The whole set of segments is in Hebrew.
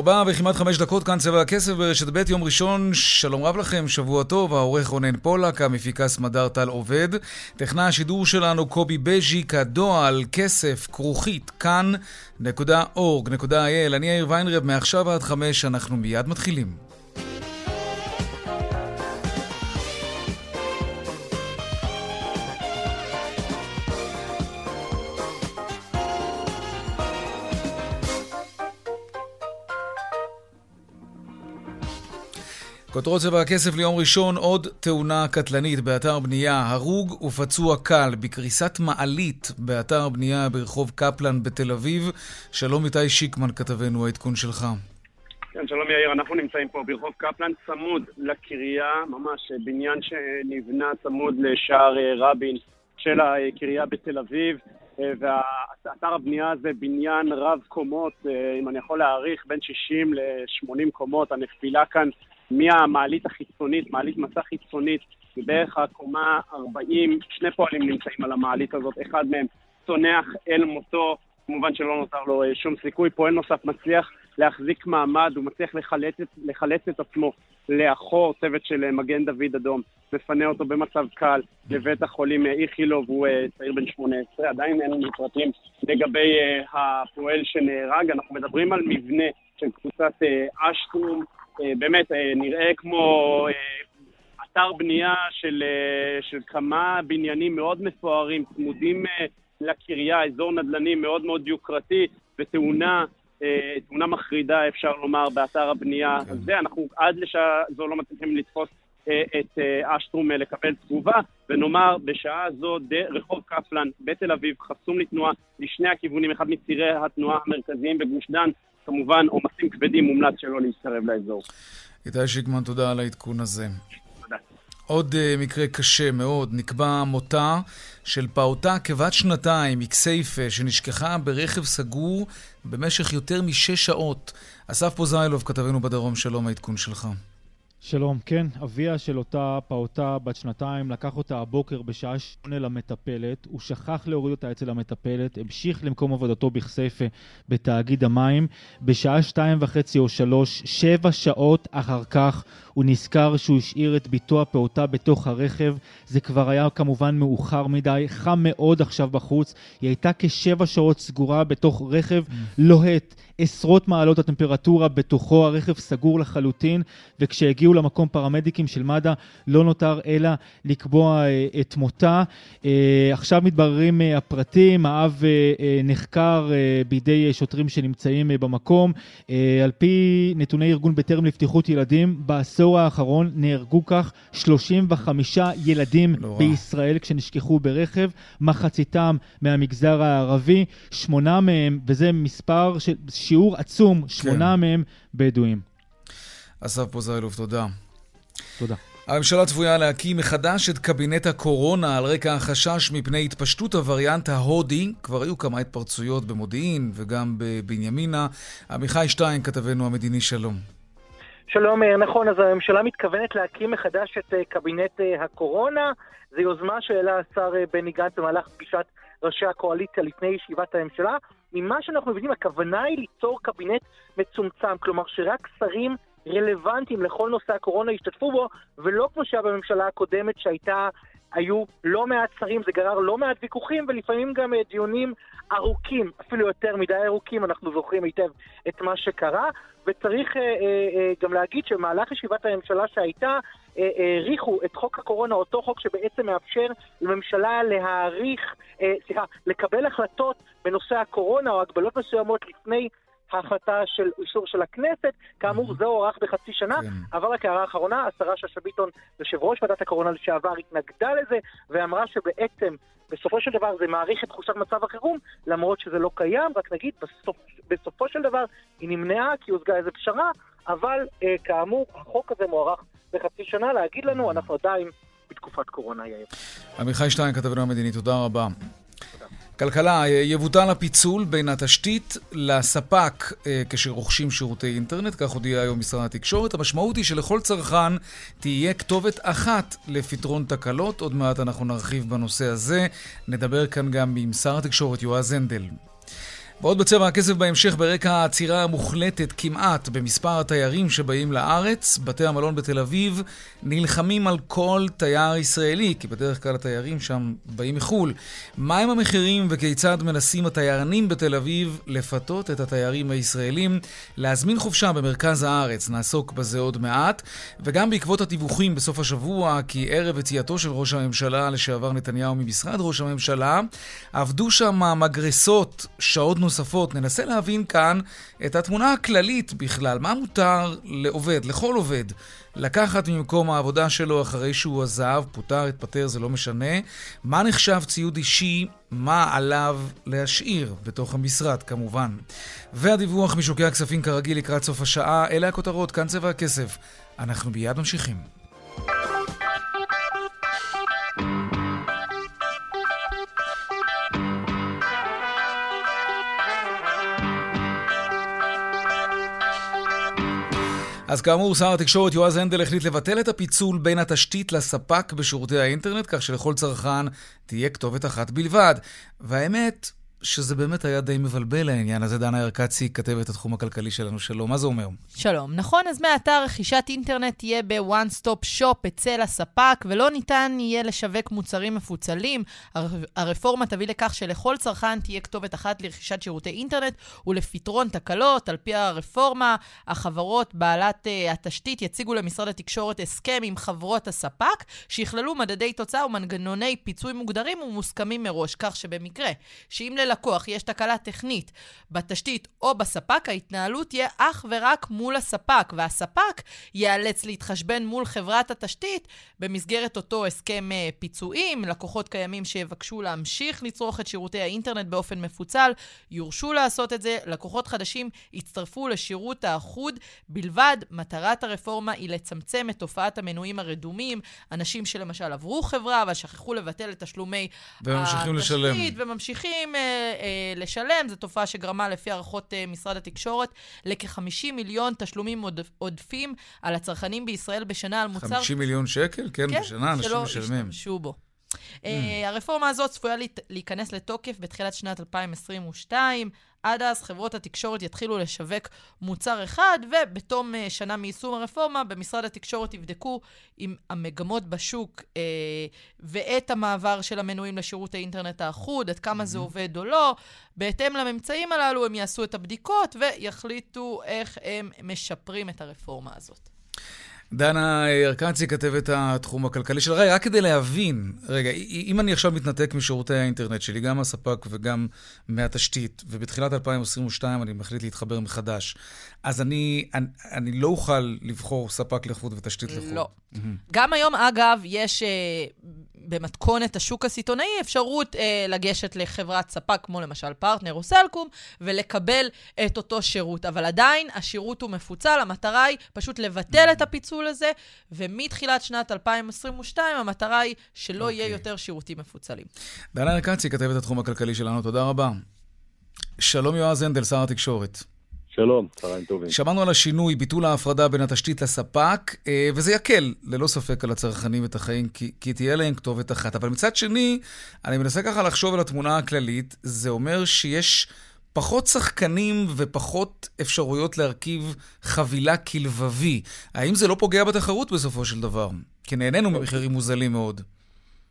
ארבע וכמעט חמש דקות, כאן צבע הכסף ברשת ב', יום ראשון, שלום רב לכם, שבוע טוב, העורך רונן פולק, המפיקה סמדר טל עובד, טכנה השידור שלנו קובי בז'יק, הדועל, כסף, כרוכית, כאן.org.il, אני יאיר ויינרב, מעכשיו עד חמש, אנחנו מיד מתחילים. כותרות צבע הכסף ליום ראשון, עוד תאונה קטלנית באתר בנייה, הרוג ופצוע קל בקריסת מעלית באתר בנייה ברחוב קפלן בתל אביב. שלום איתי שיקמן, כתבנו, העדכון שלך. כן, שלום יאיר, אנחנו נמצאים פה ברחוב קפלן, צמוד לקריה, ממש בניין שנבנה צמוד לשער אה, רבין של הקריה בתל אביב. אה, ואתר הבנייה הזה בניין רב קומות, אה, אם אני יכול להעריך, בין 60 ל-80 קומות. הנפילה כאן מהמעלית החיצונית, מעלית מסע חיצונית, מבערך הקומה 40, שני פועלים נמצאים על המעלית הזאת, אחד מהם צונח אל מותו, כמובן שלא נותר לו אה, שום סיכוי, פועל נוסף מצליח להחזיק מעמד, הוא מצליח לחלץ, את עצמו לאחור, צוות של אה, מגן דוד אדום, מפנה אותו במצב קל לבית החולים אה, איכילוב, הוא צעיר בן 18, עדיין אין לנו פרטים לגבי הפועל שנהרג, אנחנו מדברים על מבנה של קבוצת אשטרום, באמת אה, נראה כמו אה, אתר בנייה של, של כמה בניינים מאוד מפוארים, צמודים לקריה, אזור נדל"ני מאוד מאוד יוקרתי, ותאונה, תאונה מחרידה אפשר לומר באתר הבנייה כן. הזה. אנחנו עד לשעה זו לא מצליחים לתפוס את אשטרום לקבל תגובה, ונאמר בשעה זו רחוב קפלן בתל אביב חסום לתנועה לשני הכיוונים, אחד מצירי התנועה המרכזיים בגוש דן, כמובן עומסים כבדים מומלץ שלא להתקרב לאזור. איתי שיקמן, תודה על העדכון הזה. עוד uh, מקרה קשה מאוד, נקבע מותה של פעוטה כבת שנתיים מכסייפה שנשכחה ברכב סגור במשך יותר משש שעות. אסף פוזיילוב, כתבנו בדרום, שלום, העדכון שלך. שלום, כן, אביה של אותה פעוטה בת שנתיים לקח אותה הבוקר בשעה שמונה למטפלת, הוא שכח להוריד אותה אצל המטפלת, המשיך למקום עבודתו בכסייפה בתאגיד המים, בשעה שתיים וחצי או שלוש, שבע שעות אחר כך הוא נזכר שהוא השאיר את בתו הפעוטה בתוך הרכב, זה כבר היה כמובן מאוחר מדי, חם מאוד עכשיו בחוץ, היא הייתה כשבע שעות סגורה בתוך רכב mm. לוהט, עשרות מעלות הטמפרטורה בתוכו, הרכב סגור לחלוטין, וכשהגיעו למקום פרמדיקים של מד"א לא נותר אלא לקבוע אה, את מותה. אה, עכשיו מתבררים אה, הפרטים, האב נחקר בידי שוטרים שנמצאים במקום. על פי נתוני ארגון בטרם לבטיחות ילדים, בעשור האחרון נהרגו כך 35 ילדים לא בישראל כשנשכחו ברכב, מחציתם מהמגזר הערבי, שמונה מהם, וזה מספר של... שיעור עצום, שמונה כן. מהם בדואים. אסף פוזיילוב, תודה. תודה. הממשלה צפויה להקים מחדש את קבינט הקורונה על רקע החשש מפני התפשטות הווריאנט ההודי. כבר היו כמה התפרצויות במודיעין וגם בבנימינה. עמיחי שטיין, כתבנו המדיני, שלום. שלום, אה, נכון, אז הממשלה מתכוונת להקים מחדש את אה, קבינט אה, הקורונה. זו יוזמה שהעלה השר בני גנץ במהלך פגישת ראשי הקואליציה לפני ישיבת הממשלה. ממה שאנחנו מבינים, הכוונה היא ליצור קבינט מצומצם, כלומר שרק שרים רלוונטיים לכל נושא הקורונה ישתתפו בו, ולא כמו שהיה בממשלה הקודמת שהייתה, היו לא מעט שרים, זה גרר לא מעט ויכוחים ולפעמים גם אה, דיונים ארוכים, אפילו יותר מדי ארוכים, אנחנו זוכרים היטב את מה שקרה, וצריך אה, אה, אה, גם להגיד שבמהלך ישיבת הממשלה שהייתה, האריכו את חוק הקורונה, אותו חוק שבעצם מאפשר לממשלה להאריך, סליחה, לקבל החלטות בנושא הקורונה או הגבלות מסוימות לפני ההחלטה של אישור של הכנסת. כאמור, זה הוארך בחצי שנה, כן. אבל רק הערה אחרונה, השרה שאשא ביטון, יושב ראש ועדת הקורונה לשעבר, התנגדה לזה, ואמרה שבעצם בסופו של דבר זה מאריך את תחושת מצב החירום, למרות שזה לא קיים, רק נגיד, בסופ, בסופו של דבר היא נמנעה כי הושגה איזו פשרה, אבל אה, כאמור, החוק הזה מוארך בחצי שנה, להגיד לנו, אנחנו עדיין בתקופת קורונה, יאיר. עמיחי שטיין, כתבנו המדיני, תודה רבה. כלכלה, יבוטל הפיצול בין התשתית לספק אה, כשרוכשים שירותי אינטרנט, כך הודיע היום משרד התקשורת. המשמעות היא שלכל צרכן תהיה כתובת אחת לפתרון תקלות. עוד מעט אנחנו נרחיב בנושא הזה. נדבר כאן גם עם שר התקשורת יועז הנדל. ועוד בצבע הכסף בהמשך ברקע העצירה המוחלטת כמעט במספר התיירים שבאים לארץ. בתי המלון בתל אביב נלחמים על כל תייר ישראלי, כי בדרך כלל התיירים שם באים מחו"ל. מהם המחירים וכיצד מנסים התיירנים בתל אביב לפתות את התיירים הישראלים להזמין חופשה במרכז הארץ? נעסוק בזה עוד מעט. וגם בעקבות הדיווחים בסוף השבוע כי ערב יציאתו של ראש הממשלה לשעבר נתניהו ממשרד ראש הממשלה, עבדו שם מגרסות שעות נוספות. נוספות. ננסה להבין כאן את התמונה הכללית בכלל. מה מותר לעובד, לכל עובד, לקחת ממקום העבודה שלו אחרי שהוא עזב, פוטר, התפטר, זה לא משנה. מה נחשב ציוד אישי, מה עליו להשאיר בתוך המשרד, כמובן. והדיווח משוקי הכספים כרגיל לקראת סוף השעה, אלה הכותרות, כאן צבע הכסף. אנחנו מיד ממשיכים. אז כאמור, שר התקשורת יועז הנדל החליט לבטל את הפיצול בין התשתית לספק בשירותי האינטרנט, כך שלכל צרכן תהיה כתובת אחת בלבד. והאמת, שזה באמת היה די מבלבל העניין הזה. דנה ארקצי, כתבת התחום הכלכלי שלנו. שלום, מה זה אומר? שלום. נכון, אז מעתה רכישת אינטרנט תהיה ב-one stop shop אצל הספק, ולא ניתן יהיה לשווק מוצרים מפוצלים. הרפורמה תביא לכך שלכל צרכן תהיה כתובת אחת לרכישת שירותי אינטרנט ולפתרון תקלות. על פי הרפורמה, החברות בעלת uh, התשתית יציגו למשרד התקשורת הסכם עם חברות הספק, שיכללו מדדי תוצאה ומנגנוני פיצוי מוגדרים ומוסכמים מראש, כך שבמקרה שאם ללקוח יש תקלה טכנית בתשתית או בספק, ההתנהלות תהיה אך ורק מול הספק, והספק ייאלץ להתחשבן מול חברת התשתית במסגרת אותו הסכם אה, פיצויים. לקוחות קיימים שיבקשו להמשיך לצרוך את שירותי האינטרנט באופן מפוצל, יורשו לעשות את זה. לקוחות חדשים יצטרפו לשירות האחוד בלבד. מטרת הרפורמה היא לצמצם את תופעת המנויים הרדומים, אנשים שלמשל עברו חברה, אבל שכחו לבטל את תשלומי וממשיכים התשתית, לשלם. וממשיכים uh, אה, לשלם. זו תופעה שגרמה, לפי הערכות uh, משרד התקשורת, לכ-50 מיליון תשלומים עוד, עודפים על הצרכנים בישראל בשנה על מוצר... 50 מיליון שקל? כן, כן בשנה אנשים משלמים. שלא השתמשו בו. Mm. הרפורמה הזאת צפויה להיכנס לתוקף בתחילת שנת 2022. עד אז חברות התקשורת יתחילו לשווק מוצר אחד, ובתום uh, שנה מיישום הרפורמה, במשרד התקשורת יבדקו אם המגמות בשוק uh, ואת המעבר של המנויים לשירות האינטרנט האחוד, עד כמה mm-hmm. זה עובד או לא. בהתאם לממצאים הללו, הם יעשו את הבדיקות ויחליטו איך הם משפרים את הרפורמה הזאת. דנה ארקצי, כתבת התחום הכלכלי של... רגע, רק כדי להבין, רגע, אם אני עכשיו מתנתק משירותי האינטרנט שלי, גם מהספק וגם מהתשתית, ובתחילת 2022 אני מחליט להתחבר מחדש, אז אני, אני, אני לא אוכל לבחור ספק לחוד ותשתית לחוד. לא. Mm-hmm. גם היום, אגב, יש uh, במתכונת השוק הסיטונאי אפשרות uh, לגשת לחברת ספק, כמו למשל פרטנר או סלקום, ולקבל את אותו שירות. אבל עדיין השירות הוא מפוצל, המטרה היא פשוט לבטל. את הפיצול הזה, ומתחילת שנת 2022 המטרה היא שלא okay. יהיה אוקיי. יותר שירותים מפוצלים. דנה ארקצי, כתבת התחום הכלכלי שלנו, תודה רבה. שלום יועז הנדל, שר התקשורת. שלום, צהריים טובים. שמענו על השינוי, ביטול ההפרדה בין התשתית לספק, אה, וזה יקל, ללא ספק, על הצרכנים את החיים, כי, כי תהיה להם כתובת אחת. אבל מצד שני, אני מנסה ככה לחשוב על התמונה הכללית, זה אומר שיש פחות שחקנים ופחות אפשרויות להרכיב חבילה כלבבי. האם זה לא פוגע בתחרות בסופו של דבר? כי נהנינו ממחירים מוזלים מאוד.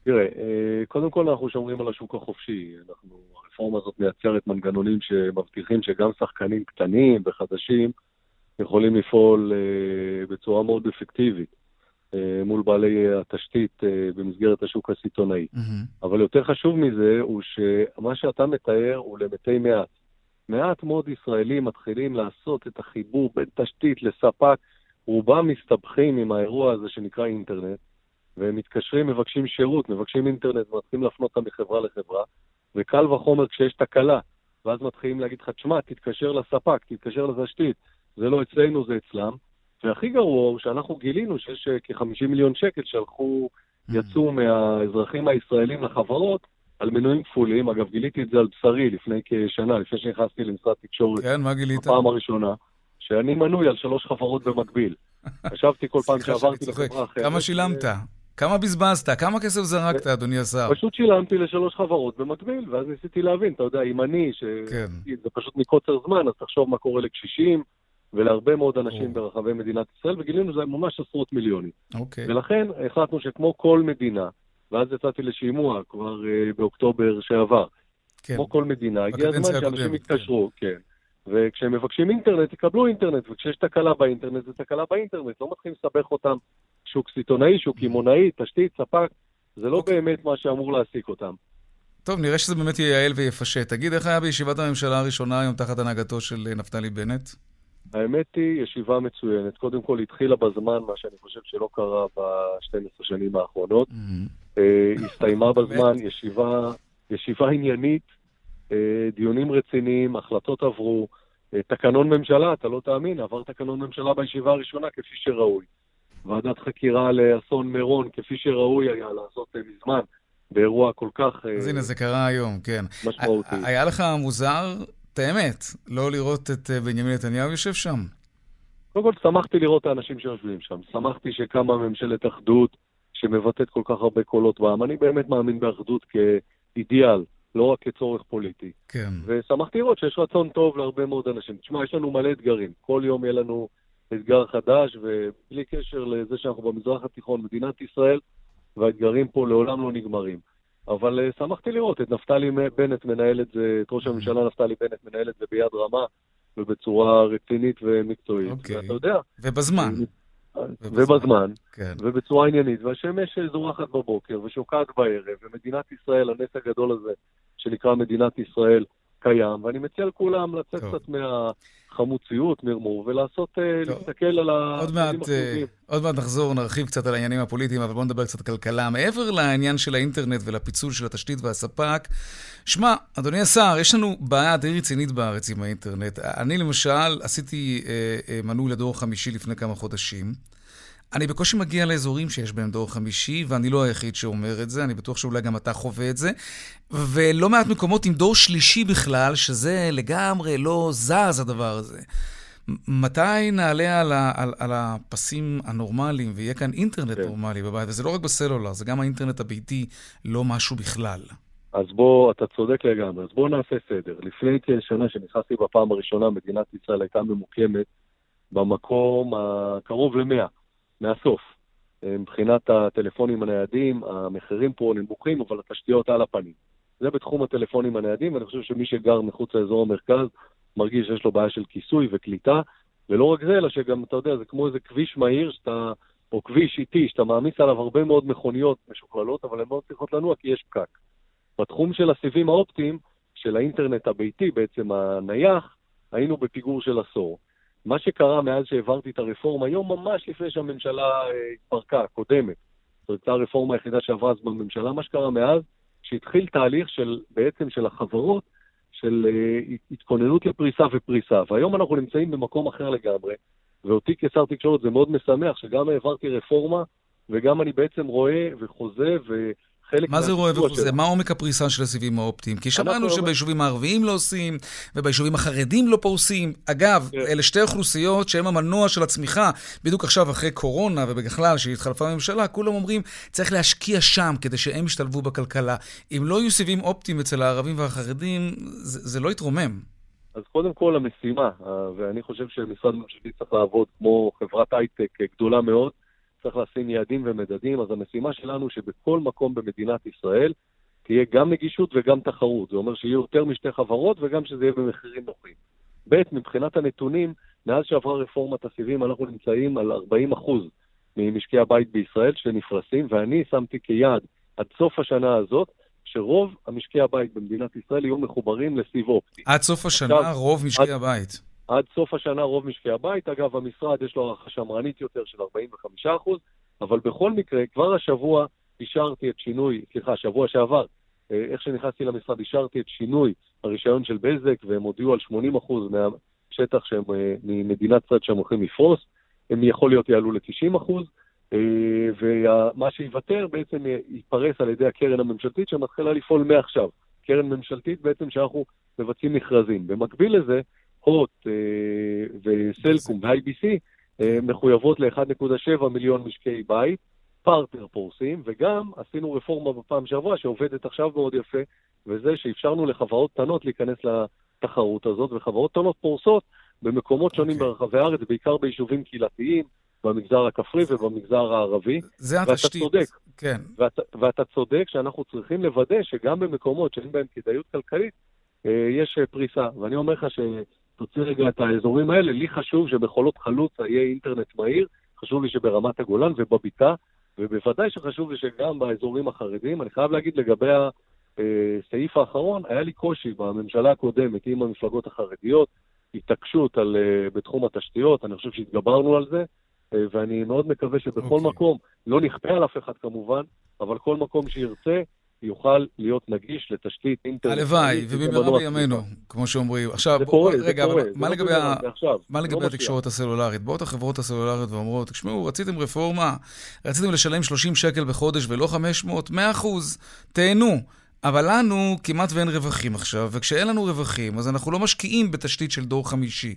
תראה, אה, קודם כל אנחנו שומרים על השוק החופשי. אנחנו הרפורמה הזאת מייצרת מנגנונים שמבטיחים שגם שחקנים קטנים וחדשים יכולים לפעול uh, בצורה מאוד אפקטיבית uh, מול בעלי התשתית uh, במסגרת השוק הסיטונאי. Mm-hmm. אבל יותר חשוב מזה הוא שמה שאתה מתאר הוא למתי מעט. מעט מאוד ישראלים מתחילים לעשות את החיבור בין תשתית לספק. רובם מסתבכים עם האירוע הזה שנקרא אינטרנט, והם מתקשרים, מבקשים שירות, מבקשים אינטרנט, ומתחילים להפנות אותם מחברה לחברה, וקל וחומר כשיש תקלה, ואז מתחילים להגיד לך, תשמע, תתקשר לספק, תתקשר לתשתית, זה לא אצלנו, זה אצלם. והכי גרוע הוא שאנחנו גילינו שיש אה, כ-50 מיליון שקל שהלכו, mm. יצאו מהאזרחים הישראלים לחברות על מנויים כפולים. אגב, גיליתי את זה על בשרי לפני כשנה, לפני שנכנסתי למשרד תקשורת. כן, מה גילית? בפעם הראשונה, שאני מנוי על שלוש חברות במקביל. חשבתי כל פעם שעברתי לחברה אחרת. כמה שילמת? כמה בזבזת? כמה כסף זרקת, אדוני השר? פשוט שילמתי לשלוש חברות במקביל, ואז ניסיתי להבין, אתה יודע, אם אני, שזה כן. פשוט מקוצר זמן, אז תחשוב מה קורה לקשישים ולהרבה מאוד אנשים ברחבי מדינת ישראל, וגילינו שזה ממש עשרות מיליונים. אוקיי. ולכן החלטנו שכמו כל מדינה, ואז יצאתי לשימוע כבר uh, באוקטובר שעבר, כן. כמו כל מדינה, הגיע הזמן שאנשים יתקשרו, כן. כן. וכשהם מבקשים אינטרנט, יקבלו אינטרנט, וכשיש תקלה באינטרנט, זה תקלה באינטרנט. לא מתחילים לסבך אותם שוק סיטונאי, שוק קמעונאי, תשתית, ספק, זה לא okay. אוקיי. באמת מה שאמור להעסיק אותם. טוב, נראה שזה באמת ייעל ויפשט. תגיד, איך היה בישיבת הממשלה הראשונה היום תחת הנהגתו של אה, נפתלי בנט? האמת היא, ישיבה מצוינת. קודם כל, התחילה בזמן, מה שאני חושב שלא קרה ב-12 שנים האחרונות. Mm-hmm. הסתיימה בזמן, ישיבה, ישיבה עניינית, אה, דיונים רציניים, החלטות עברו. תקנון ממשלה, אתה לא תאמין, עבר תקנון ממשלה בישיבה הראשונה כפי שראוי. ועדת חקירה לאסון מירון, כפי שראוי היה לעשות אה, מזמן, באירוע כל כך... אז הנה, זה קרה היום, כן. משמעותי. היה לך מוזר, את האמת, לא לראות את אה, בנימין נתניהו יושב שם? קודם כל, שמחתי לראות את האנשים שיושבים שם. שמחתי שקמה ממשלת אחדות שמבטאת כל כך הרבה קולות בעם. אני באמת מאמין באחדות כאידיאל. לא רק כצורך פוליטי. כן. ושמחתי לראות שיש רצון טוב להרבה מאוד אנשים. תשמע, יש לנו מלא אתגרים. כל יום יהיה לנו אתגר חדש, ובלי קשר לזה שאנחנו במזרח התיכון, מדינת ישראל, והאתגרים פה לעולם לא נגמרים. אבל uh, שמחתי לראות את נפתלי בנט מנהל את זה, את ראש הממשלה נפתלי בנט מנהל את זה ביד רמה ובצורה רצינית ומקצועית. אוקיי. ואתה יודע... ובזמן. ובזמן, כן. ובצורה עניינית, והשמש זורחת בבוקר ושוקעת בערב, ומדינת ישראל, הנס הגדול הזה שנקרא מדינת ישראל, קיים, ואני מציע לכולם לצאת קצת מהחמוציות, מרמור, ולעשות, אה, טוב. להסתכל על עוד מעט, אה, עוד מעט נחזור, נרחיב קצת על העניינים הפוליטיים, אבל בואו נדבר קצת כלכלה. מעבר לעניין של האינטרנט ולפיצול של התשתית והספק, שמע, אדוני השר, יש לנו בעיה די רצינית בארץ עם האינטרנט. אני למשל עשיתי אה, אה, מנוי לדור חמישי לפני כמה חודשים. אני בקושי מגיע לאזורים שיש בהם דור חמישי, ואני לא היחיד שאומר את זה, אני בטוח שאולי גם אתה חווה את זה. ולא מעט מקומות עם דור שלישי בכלל, שזה לגמרי לא זז הדבר הזה. מתי נעלה על, ה, על, על הפסים הנורמליים ויהיה כאן אינטרנט כן. נורמלי בבית? וזה לא רק בסלולר, זה גם האינטרנט הביתי, לא משהו בכלל. אז בוא, אתה צודק לגמרי, אז בואו נעשה סדר. לפני כשנה שנכנסתי בפעם הראשונה, מדינת ישראל הייתה ממוקמת במקום הקרוב למאה. מהסוף. אה, מבחינת הטלפונים הניידים, המחירים פה נמוכים, אבל התשתיות על הפנים. זה בתחום הטלפונים הניידים, ואני חושב שמי שגר מחוץ לאזור המרכז מרגיש שיש לו בעיה של כיסוי וקליטה, ולא רק זה, אלא שגם, אתה יודע, זה כמו איזה כביש מהיר שאתה, או כביש איטי, שאתה מעמיס עליו הרבה מאוד מכוניות משוכללות, אבל הן לא צריכות לנוע כי יש פקק. בתחום של הסיבים האופטיים, של האינטרנט הביתי, בעצם הנייח, היינו בפיגור של עשור. מה שקרה מאז שהעברתי את הרפורמה, יום ממש לפני שהממשלה אה, התפרקה, הקודמת, זו הייתה הרפורמה היחידה שעברה אז בממשלה, מה שקרה מאז, שהתחיל תהליך של, בעצם של החברות, של uh, התכוננות לפריסה ופריסה. והיום אנחנו נמצאים במקום אחר לגמרי, ואותי כשר תקשורת זה מאוד משמח שגם העברתי רפורמה, וגם אני בעצם רואה וחוזה ו... חלק מה זה רואה וחוזה? מה עומק הפריסה של הסיבים האופטיים? כי שמענו שביישובים הערביים לא עושים, וביישובים החרדים לא פורסים. אגב, כן. אלה שתי אוכלוסיות שהן המנוע של הצמיחה. בדיוק עכשיו, אחרי קורונה, ובכלל, שהתחלפה הממשלה, כולם אומרים, צריך להשקיע שם כדי שהם ישתלבו בכלכלה. אם לא יהיו סיבים אופטיים אצל הערבים והחרדים, זה, זה לא יתרומם. אז קודם כל המשימה, אה, ואני חושב שמשרד ממשלתי צריך לעבוד כמו חברת הייטק גדולה מאוד, צריך לשים יעדים ומדדים, אז המשימה שלנו שבכל מקום במדינת ישראל תהיה גם נגישות וגם תחרות. זה אומר שיהיו יותר משתי חברות וגם שזה יהיה במחירים נוחים. ב', מבחינת הנתונים, מאז שעברה רפורמת הסיבים אנחנו נמצאים על 40 ממשקי הבית בישראל שנפרסים, ואני שמתי כיעד עד סוף השנה הזאת שרוב המשקי הבית במדינת ישראל יהיו מחוברים לסיב אופטי. עד סוף השנה עכשיו, רוב משקי עד, הבית. עד סוף השנה רוב משקי הבית. אגב, המשרד יש לו הערכה שמרנית יותר של 45%, אבל בכל מקרה, כבר השבוע אישרתי את שינוי, סליחה, שבוע שעבר, אה, איך שנכנסתי למשרד, אישרתי את שינוי הרישיון של בזק, והם הודיעו על 80% מהשטח שהם, אה, ממדינת ישראל שהם הולכים לפרוס, הם יכול להיות יעלו ל-90%, אה, ומה שיוותר בעצם ייפרס על ידי הקרן הממשלתית שמתחילה לפעול מעכשיו. קרן ממשלתית בעצם שאנחנו מבצעים מכרזים. במקביל לזה, הוט וסלקום ו-IBC מחויבות ל-1.7 מיליון משקי בית, פרטנר פורסים, וגם עשינו רפורמה בפעם שעברה שעובדת עכשיו מאוד יפה, וזה שאפשרנו לחברות קטנות להיכנס לתחרות הזאת, וחברות קטנות פורסות במקומות שונים okay. אוקיי. ברחבי הארץ, בעיקר ביישובים קהילתיים, במגזר הכפרי ובמגזר הערבי. זה התשתית. ואתה צודק. כן. ואתה, ואתה צודק שאנחנו צריכים לוודא שגם במקומות שאין בהם כדאיות כלכלית, אה, יש אה, פריסה. ואני אומר לך שתוציא רגע את האזורים האלה, לי חשוב שבחולות חלוצה יהיה אינטרנט מהיר, חשוב לי שברמת הגולן ובבקעה ובוודאי שחשוב לי שגם באזורים החרדים, אני חייב להגיד לגבי הסעיף האחרון, היה לי קושי בממשלה הקודמת עם המפלגות החרדיות, התעקשות על, אה, בתחום התשתיות, אני חושב שהתגברנו על זה, אה, ואני מאוד מקווה שבכל okay. אוקיי. מקום, לא נכפה על אף אחד כמובן, אבל כל מקום שירצה, יוכל להיות נגיש לתשתית אינטרנט. הלוואי, ובמהרה בימינו, כמו שאומרים. עכשיו, זה קורה, זה רגע, קורה. מה לא לגבי, ה... מה לגבי לא התקשורת הסלולרית? באות החברות הסלולריות ואומרות, תשמעו, רציתם רפורמה, רציתם לשלם 30 שקל בחודש ולא 500, 100 אחוז, תהנו. אבל לנו כמעט ואין רווחים עכשיו, וכשאין לנו רווחים, אז אנחנו לא משקיעים בתשתית של דור חמישי.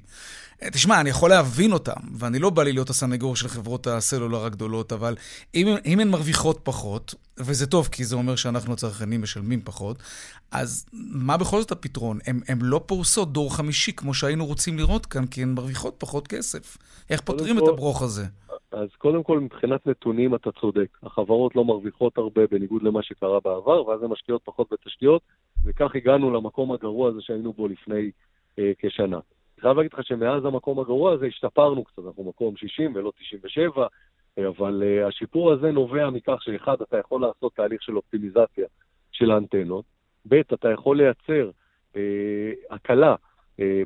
אה, תשמע, אני יכול להבין אותם, ואני לא בא לי להיות הסנגור של חברות הסלולר הגדולות, אבל אם, אם הן מרוויחות פחות, וזה טוב, כי זה אומר שאנחנו הצרכנים משלמים פחות, אז מה בכל זאת הפתרון? הן לא פורסות דור חמישי כמו שהיינו רוצים לראות כאן, כי הן מרוויחות פחות כסף. איך פותרים את הברוך הזה? אז קודם כל, מבחינת נתונים אתה צודק. החברות לא מרוויחות הרבה בניגוד למה שקרה בעבר, ואז הן משקיעות פחות בתשתיות, וכך הגענו למקום הגרוע הזה שהיינו בו לפני אה, כשנה. אני חייב להגיד לך שמאז המקום הגרוע הזה השתפרנו קצת, אנחנו מקום 60 ולא 97, אה, אבל אה, השיפור הזה נובע מכך שאחד, אתה יכול לעשות תהליך של אופטימיזציה של האנטנות, ב', אתה יכול לייצר אה, הקלה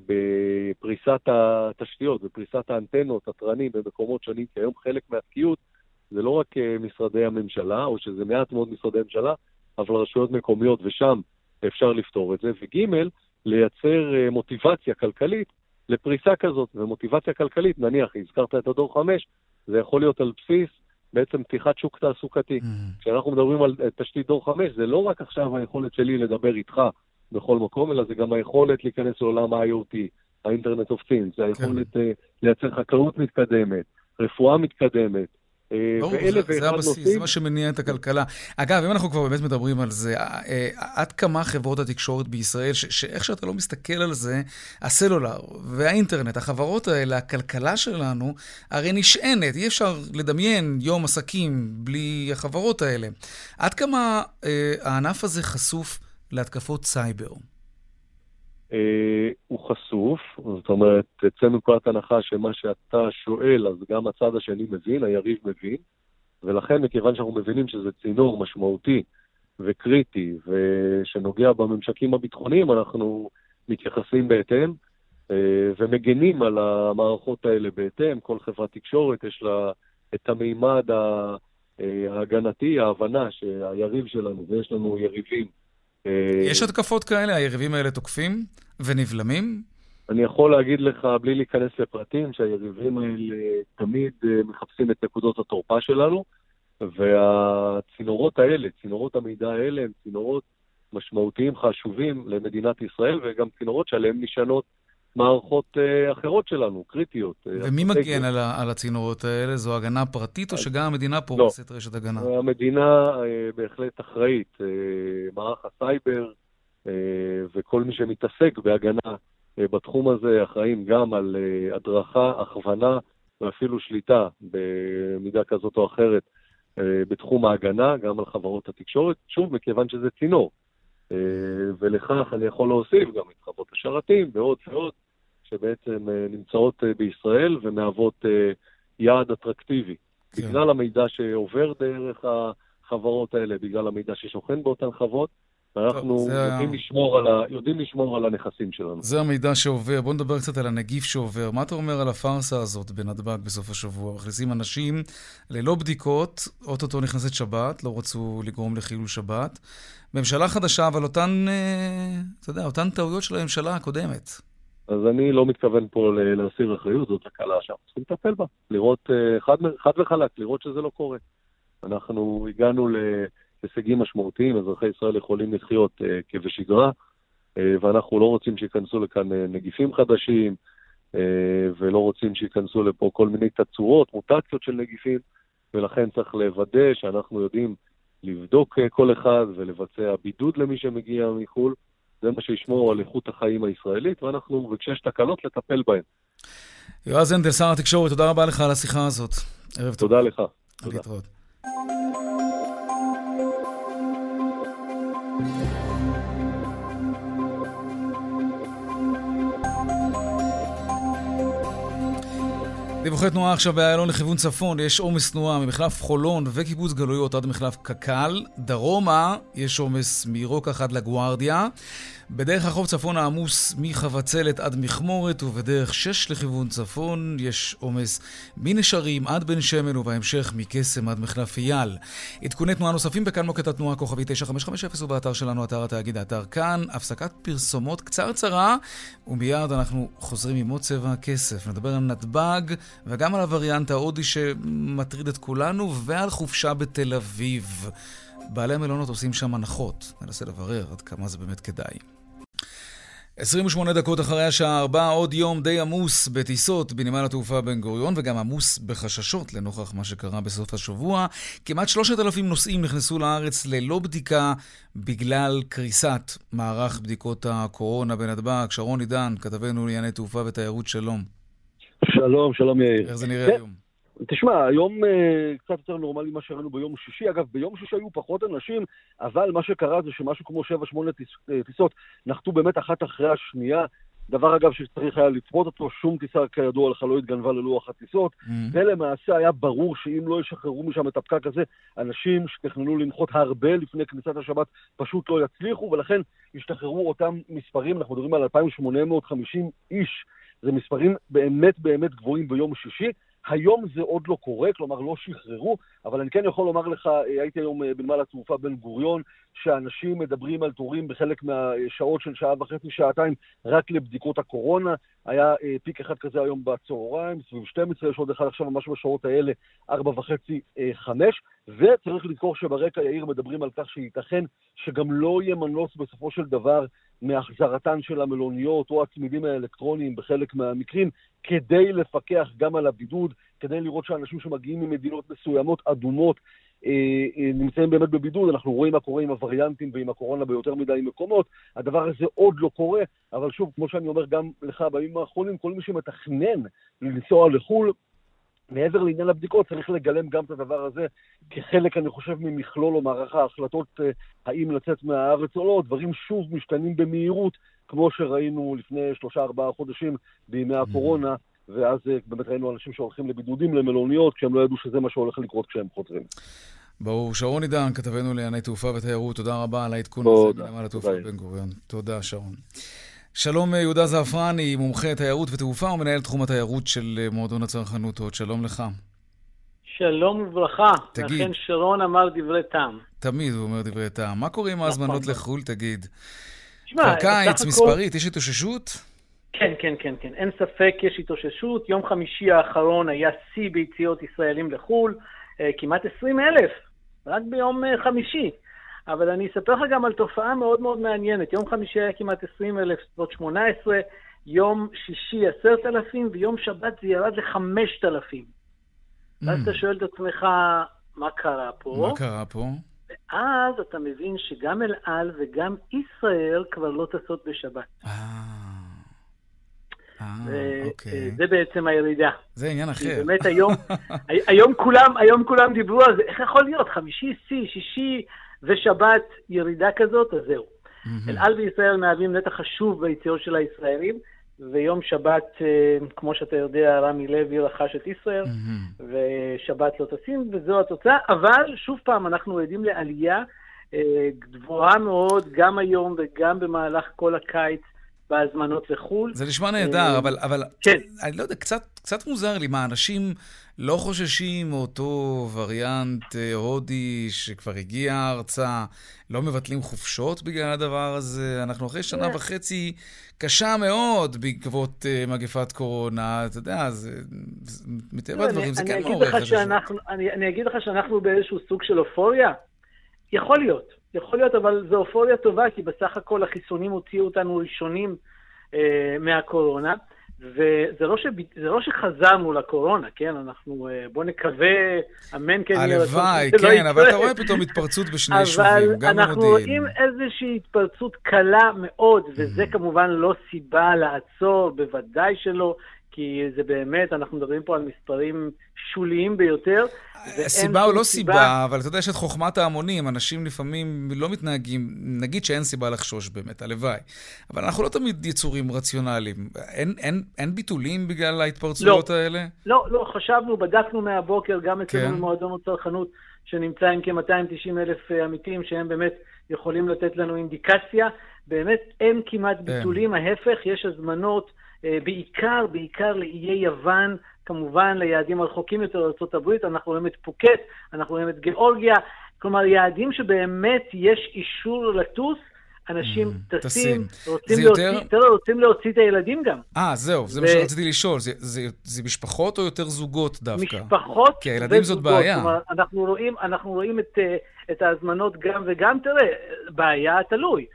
בפריסת התשתיות, בפריסת האנטנות, התרנים במקומות שונים, כי היום חלק מהתקיעות זה לא רק אה, משרדי הממשלה, או שזה מעט מאוד משרדי ממשלה, אבל רשויות מקומיות, ושם אפשר לפתור את זה. וג', לייצר אה, מוטיבציה כלכלית לפריסה כזאת. ומוטיבציה כלכלית, נניח, הזכרת את הדור 5, זה יכול להיות על בסיס בעצם פתיחת שוק תעסוקתי. Mm-hmm. כשאנחנו מדברים על תשתית דור 5, זה לא רק עכשיו היכולת שלי לדבר איתך בכל מקום, אלא זה גם היכולת להיכנס לעולם ה-IoT, האינטרנט אוף צינס, זה היכולת כן. uh, לייצר חקלאות מתקדמת, רפואה מתקדמת. אה, ברור, זה, זה הבסיס, נושאים. זה מה שמניע את הכלכלה. אגב, אם אנחנו כבר באמת מדברים על זה, אה, עד כמה חברות התקשורת בישראל, ש- שאיך שאתה לא מסתכל על זה, הסלולר והאינטרנט, החברות האלה, הכלכלה שלנו, הרי נשענת, אי אפשר לדמיין יום עסקים בלי החברות האלה. עד כמה אה, הענף הזה חשוף להתקפות סייבר? אה, הוא חשוף, זאת אומרת, תצא מנקודת הנחה שמה שאתה שואל, אז גם הצד השני מבין, היריב מבין, ולכן, מכיוון שאנחנו מבינים שזה צינור משמעותי וקריטי, ושנוגע בממשקים הביטחוניים, אנחנו מתייחסים בהתאם, אה, ומגנים על המערכות האלה בהתאם. כל חברת תקשורת יש לה את המימד אה, ההגנתי, ההבנה שהיריב שלנו, ויש לנו יריבים יש התקפות כאלה? היריבים האלה תוקפים ונבלמים? אני יכול להגיד לך, בלי להיכנס לפרטים, שהיריבים האלה תמיד אה, מחפשים את נקודות התורפה שלנו, והצינורות האלה, צינורות המידע האלה, הם צינורות משמעותיים, חשובים למדינת ישראל, וגם צינורות שעליהן נשענות מערכות uh, אחרות שלנו, קריטיות. אה, ומי מגן על, על הצינורות האלה? זו הגנה פרטית, או שגם המדינה פורסת לא. רשת הגנה? המדינה uh, בהחלט אחראית. מערך הסייבר וכל מי שמתעסק בהגנה בתחום הזה אחראים גם על הדרכה, הכוונה ואפילו שליטה במידה כזאת או אחרת בתחום ההגנה, גם על חברות התקשורת, שוב, מכיוון שזה צינור. ולכך אני יכול להוסיף גם את חוות השרתים ועוד ועוד. שבעצם אה, נמצאות אה, בישראל ומהוות אה, יעד אטרקטיבי. כן. בגלל המידע שעובר דרך החברות האלה, בגלל המידע ששוכן באותן חוות, ואנחנו יודעים, זה... לשמור על ה... יודעים לשמור על הנכסים שלנו. זה המידע שעובר. בוא נדבר קצת על הנגיף שעובר. מה אתה אומר על הפארסה הזאת בנתב"ג בסוף השבוע? מכניסים אנשים ללא בדיקות, אוטוטו נכנסת שבת, לא רצו לגרום לחילול שבת. ממשלה חדשה, אבל אותן, אתה יודע, אותן טעויות של הממשלה הקודמת. אז אני לא מתכוון פה להסיר אחריות, זאת תקלה שאנחנו צריכים לטפל בה. לראות אה, חד, חד וחלק, לראות שזה לא קורה. אנחנו הגענו להישגים משמעותיים, אזרחי ישראל יכולים לחיות אה, כבשגרה, אה, ואנחנו לא רוצים שייכנסו לכאן נגיפים חדשים, ולא רוצים שייכנסו לפה כל מיני תצורות, מוטציות של נגיפים, ולכן צריך לוודא שאנחנו יודעים לבדוק כל אחד ולבצע בידוד למי שמגיע מחו"ל. זה מה שישמור על איכות החיים הישראלית, ואנחנו, וכשיש תקלות, לטפל בהן. יועז הנדל, שר התקשורת, תודה רבה לך על השיחה הזאת. ערב טוב. תודה לך. תודה. להתראות. דיווחי תנועה עכשיו באיילון לכיוון צפון, יש עומס תנועה ממחלף חולון וקיבוץ גלויות עד מחלף קק"ל. דרומה יש עומס מרוקח עד לגוארדיה. בדרך החוף צפון העמוס מחבצלת עד מכמורת, ובדרך 6 לכיוון צפון יש עומס מנשרים עד בן שמן, ובהמשך מקסם עד מחלף אייל. עדכוני תנועה נוספים בכאן מוקד התנועה כוכבי 9550 ובאתר שלנו, אתר התאגיד, האתר כאן. הפסקת פרסומות קצרצרה, ומיד אנחנו חוזרים עם עוד צבע הכסף. נדבר על נתב"ג וגם על הווריאנט ההודי שמטריד את כולנו, ועל חופשה בתל אביב. בעלי המלונות עושים שם הנחות. ננסה לברר עד כמה זה באמת כדאי. 28 דקות אחרי השעה 4, עוד יום די עמוס בטיסות בנמל התעופה בן גוריון, וגם עמוס בחששות לנוכח מה שקרה בסוף השבוע. כמעט 3,000 נוסעים נכנסו לארץ ללא בדיקה בגלל קריסת מערך בדיקות הקורונה בנתב"ג. שרון עידן, כתבנו לענייני תעופה ותיירות, שלום. שלום, שלום יאיר. איך זה נראה כן. היום? תשמע, היום uh, קצת יותר נורמלי ממה שראינו ביום שישי. אגב, ביום שישי היו פחות אנשים, אבל מה שקרה זה שמשהו כמו 7-8 טיס, אה, טיסות נחתו באמת אחת אחרי השנייה. דבר אגב שצריך היה לצפות אותו, שום טיסה כידוע לך לא התגנבה ללוח הטיסות, mm. ולמעשה היה ברור שאם לא ישחררו משם את הפקק הזה, אנשים שתכננו לנחות הרבה לפני כניסת השבת פשוט לא יצליחו, ולכן השתחררו אותם מספרים, אנחנו מדברים על 2,850 איש, זה מספרים באמת באמת גבוהים ביום שישי. היום זה עוד לא קורה, כלומר לא שחררו, אבל אני כן יכול לומר לך, אה, הייתי היום אה, בנמל התעופה בן גוריון, שאנשים מדברים על תורים בחלק מהשעות של שעה וחצי, שעתיים, רק לבדיקות הקורונה. היה אה, פיק אחד כזה היום בצהריים, סביב 12, יש עוד אחד עכשיו ממש בשעות האלה, 4 וחצי, 5. וצריך לזכור שברקע יאיר מדברים על כך שייתכן שגם לא יהיה מנוס בסופו של דבר מהחזרתן של המלוניות או הצמידים האלקטרוניים בחלק מהמקרים, כדי לפקח גם על הבידוד, כדי לראות שאנשים שמגיעים ממדינות מסוימות אדומות אה, אה, נמצאים באמת בבידוד, אנחנו רואים מה קורה עם הווריאנטים ועם הקורונה ביותר מדי מקומות, הדבר הזה עוד לא קורה, אבל שוב, כמו שאני אומר גם לך בימים האחרונים, כל מי שמתכנן לנסוע לחו"ל, מעבר לעניין הבדיקות, צריך לגלם גם את הדבר הזה כחלק, אני חושב, ממכלול או מערך ההחלטות אה, האם לצאת מהארץ או לא. דברים שוב משתנים במהירות, כמו שראינו לפני שלושה-ארבעה חודשים בימי mm-hmm. הקורונה, ואז אה, באמת ראינו אנשים שהולכים לבידודים, למלוניות, כשהם לא ידעו שזה מה שהולך לקרות כשהם חוזרים. ברור. שרון עידן, כתבנו לענייני תעופה ותיירות, תודה רבה על העדכון הזה בנמל התעופה בן גוריון. תודה, שרון. שלום אה, יהודה זעפרני, מומחה תיירות ותעופה ומנהל תחום התיירות של אה, מועדון הצרכנות. שלום לך. שלום וברכה. תגיד. לכן שרון אמר דברי טעם. תמיד הוא אומר דברי טעם. מה קורה עם נכון. ההזמנות לחו"ל, תגיד? כבר קיץ, מספרית, יש התאוששות? כן, כן, כן, כן. אין ספק, יש התאוששות. יום חמישי האחרון היה שיא ביציאות ישראלים לחו"ל, אה, כמעט 20 אלף, רק ביום חמישי. אבל אני אספר לך גם על תופעה מאוד מאוד מעניינת. יום חמישי היה כמעט 20 אלף, זאת 18, יום שישי 10,000, ויום שבת זה ירד ל-5,000. ואז mm. אתה שואל את עצמך, מה קרה פה? מה קרה פה? ואז אתה מבין שגם אל על וגם ישראל כבר לא טסות בשבת. אה, אה אוקיי. זה בעצם הירידה. זה עניין אחר. באמת היום, היום, כולם, היום כולם דיברו על זה, איך יכול להיות? חמישי שיא, שישי ושבת ירידה כזאת, אז זהו. Mm-hmm. אל על וישראל מהווים נתח חשוב ביציאות של הישראלים, ויום שבת, אה, כמו שאתה יודע, רמי לוי רכש את ישראל, mm-hmm. ושבת לא טסים, וזו התוצאה. אבל, שוב פעם, אנחנו עדים לעלייה גבוהה מאוד, גם היום וגם במהלך כל הקיץ. בהזמנות לחו"ל. זה נשמע נהדר, אבל, אבל כן. אני לא יודע, קצת, קצת מוזר לי, מה, אנשים לא חוששים מאותו וריאנט אה, הודי שכבר הגיע ארצה, לא מבטלים חופשות בגלל הדבר הזה. אנחנו אחרי שנה וחצי קשה מאוד בעקבות uh, מגפת קורונה, אתה יודע, זה, מטבע לא, הדברים זה כן מעורר אני, אני אגיד לך שאנחנו באיזשהו סוג של אופוריה. יכול להיות, יכול להיות, אבל זו אופוריה טובה, כי בסך הכל החיסונים הוציאו אותנו ראשונים אה, מהקורונה. וזה לא, ש... לא שחזרנו לקורונה, כן? אנחנו, אה, בוא נקווה, אמן כן יהיה רצון הלוואי, לא כן, לא אבל אתה רואה פתאום התפרצות בשני יישובים, גם במודיעין. אבל אנחנו רואים איזושהי התפרצות קלה מאוד, וזה mm-hmm. כמובן לא סיבה לעצור, בוודאי שלא. כי זה באמת, אנחנו מדברים פה על מספרים שוליים ביותר. סיבה או לא סיבה, סיבה, אבל אתה יודע, יש את חוכמת ההמונים, אנשים לפעמים לא מתנהגים, נגיד שאין סיבה לחשוש באמת, הלוואי. אבל אנחנו לא תמיד יצורים רציונליים. אין, אין, אין ביטולים בגלל ההתפרצויות לא, האלה? לא, לא, חשבנו, בדקנו מהבוקר, גם אצלנו כן. במועדון הצרכנות, שנמצא עם כ-290 אלף אה, עמיתים, שהם באמת יכולים לתת לנו אינדיקציה. באמת אין כמעט ביטולים, ההפך, יש הזמנות. אה, בעיקר, בעיקר לאיי יוון, כמובן ליעדים הרחוקים יותר לארה"ב, אנחנו רואים את פוקט, אנחנו רואים את גיאורגיה, כלומר יעדים שבאמת יש אישור לטוס, אנשים mm, טסים, רוצים, להוציא, יותר... רוצים להוציא את הילדים גם. אה, זהו, זה ו... מה שרציתי לשאול. זה, זה, זה משפחות או יותר זוגות דווקא? משפחות כי הילדים זאת בעיה. כלומר, אנחנו רואים, אנחנו רואים את, אה, את ההזמנות גם וגם, תראה, בעיה תלוי.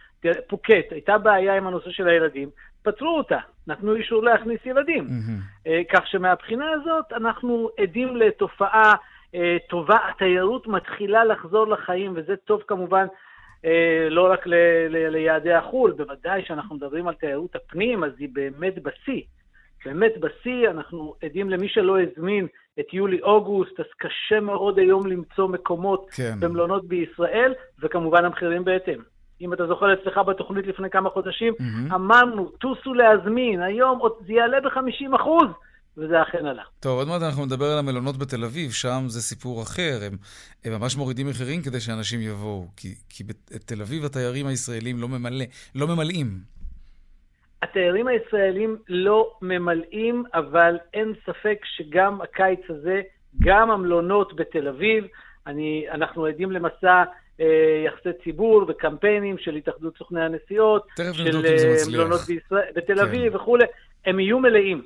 פוקט, הייתה בעיה עם הנושא של הילדים, פתרו אותה, נתנו אישור להכניס ילדים. Mm-hmm. כך שמהבחינה הזאת אנחנו עדים לתופעה אה, טובה, התיירות מתחילה לחזור לחיים, וזה טוב כמובן אה, לא רק ל- ל- ליעדי החו"ל, בוודאי שאנחנו מדברים על תיירות הפנים, אז היא באמת בשיא. באמת בשיא, אנחנו עדים למי שלא הזמין את יולי-אוגוסט, אז קשה מאוד היום למצוא מקומות כן. במלונות בישראל, וכמובן המחירים בהתאם. אם אתה זוכר אצלך בתוכנית לפני כמה חודשים, mm-hmm. אמרנו, טוסו להזמין, היום זה יעלה ב-50 אחוז. וזה אכן עלה. טוב, עוד מעט אנחנו נדבר על המלונות בתל אביב, שם זה סיפור אחר. הם, הם ממש מורידים מחירים כדי שאנשים יבואו, כי, כי בתל אביב התיירים הישראלים לא, ממלא, לא ממלאים. התיירים הישראלים לא ממלאים, אבל אין ספק שגם הקיץ הזה, גם המלונות בתל אביב, אני, אנחנו עדים למסע יחסי ציבור וקמפיינים של התאחדות סוכני הנסיעות, של אה, מלונות בישראל, בתל כן. אביב וכולי, הם יהיו מלאים.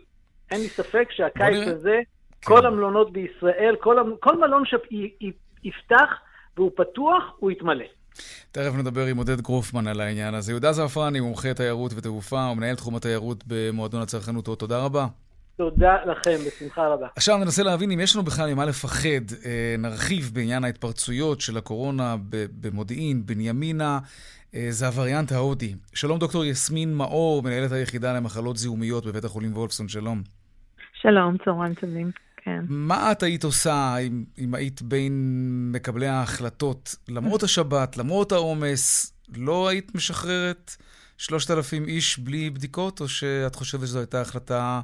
אין לי ספק שהקיץ הזה, כן. כל המלונות בישראל, כל, כל מלון שיפתח והוא פתוח, הוא יתמלא. תכף נדבר עם עודד גרופמן על העניין הזה. יהודה זעפרני, מומחה תיירות ותעופה, ומנהל תחום התיירות במועדון הצרכנות. תודה רבה. תודה לכם, בשמחה רבה. עכשיו ננסה להבין אם יש לנו בכלל ממה לפחד. אה, נרחיב בעניין ההתפרצויות של הקורונה במודיעין, בנימינה. אה, זה הווריאנט ההודי. שלום דוקטור יסמין מאור, מנהלת היחידה למחלות זיהומיות בבית החולים וולפסון, שלום. שלום, צהריים טובים. כן. מה את היית עושה אם, אם היית בין מקבלי ההחלטות, למרות השבת, למרות העומס, לא היית משחררת 3,000 איש בלי בדיקות, או שאת חושבת שזו הייתה החלטה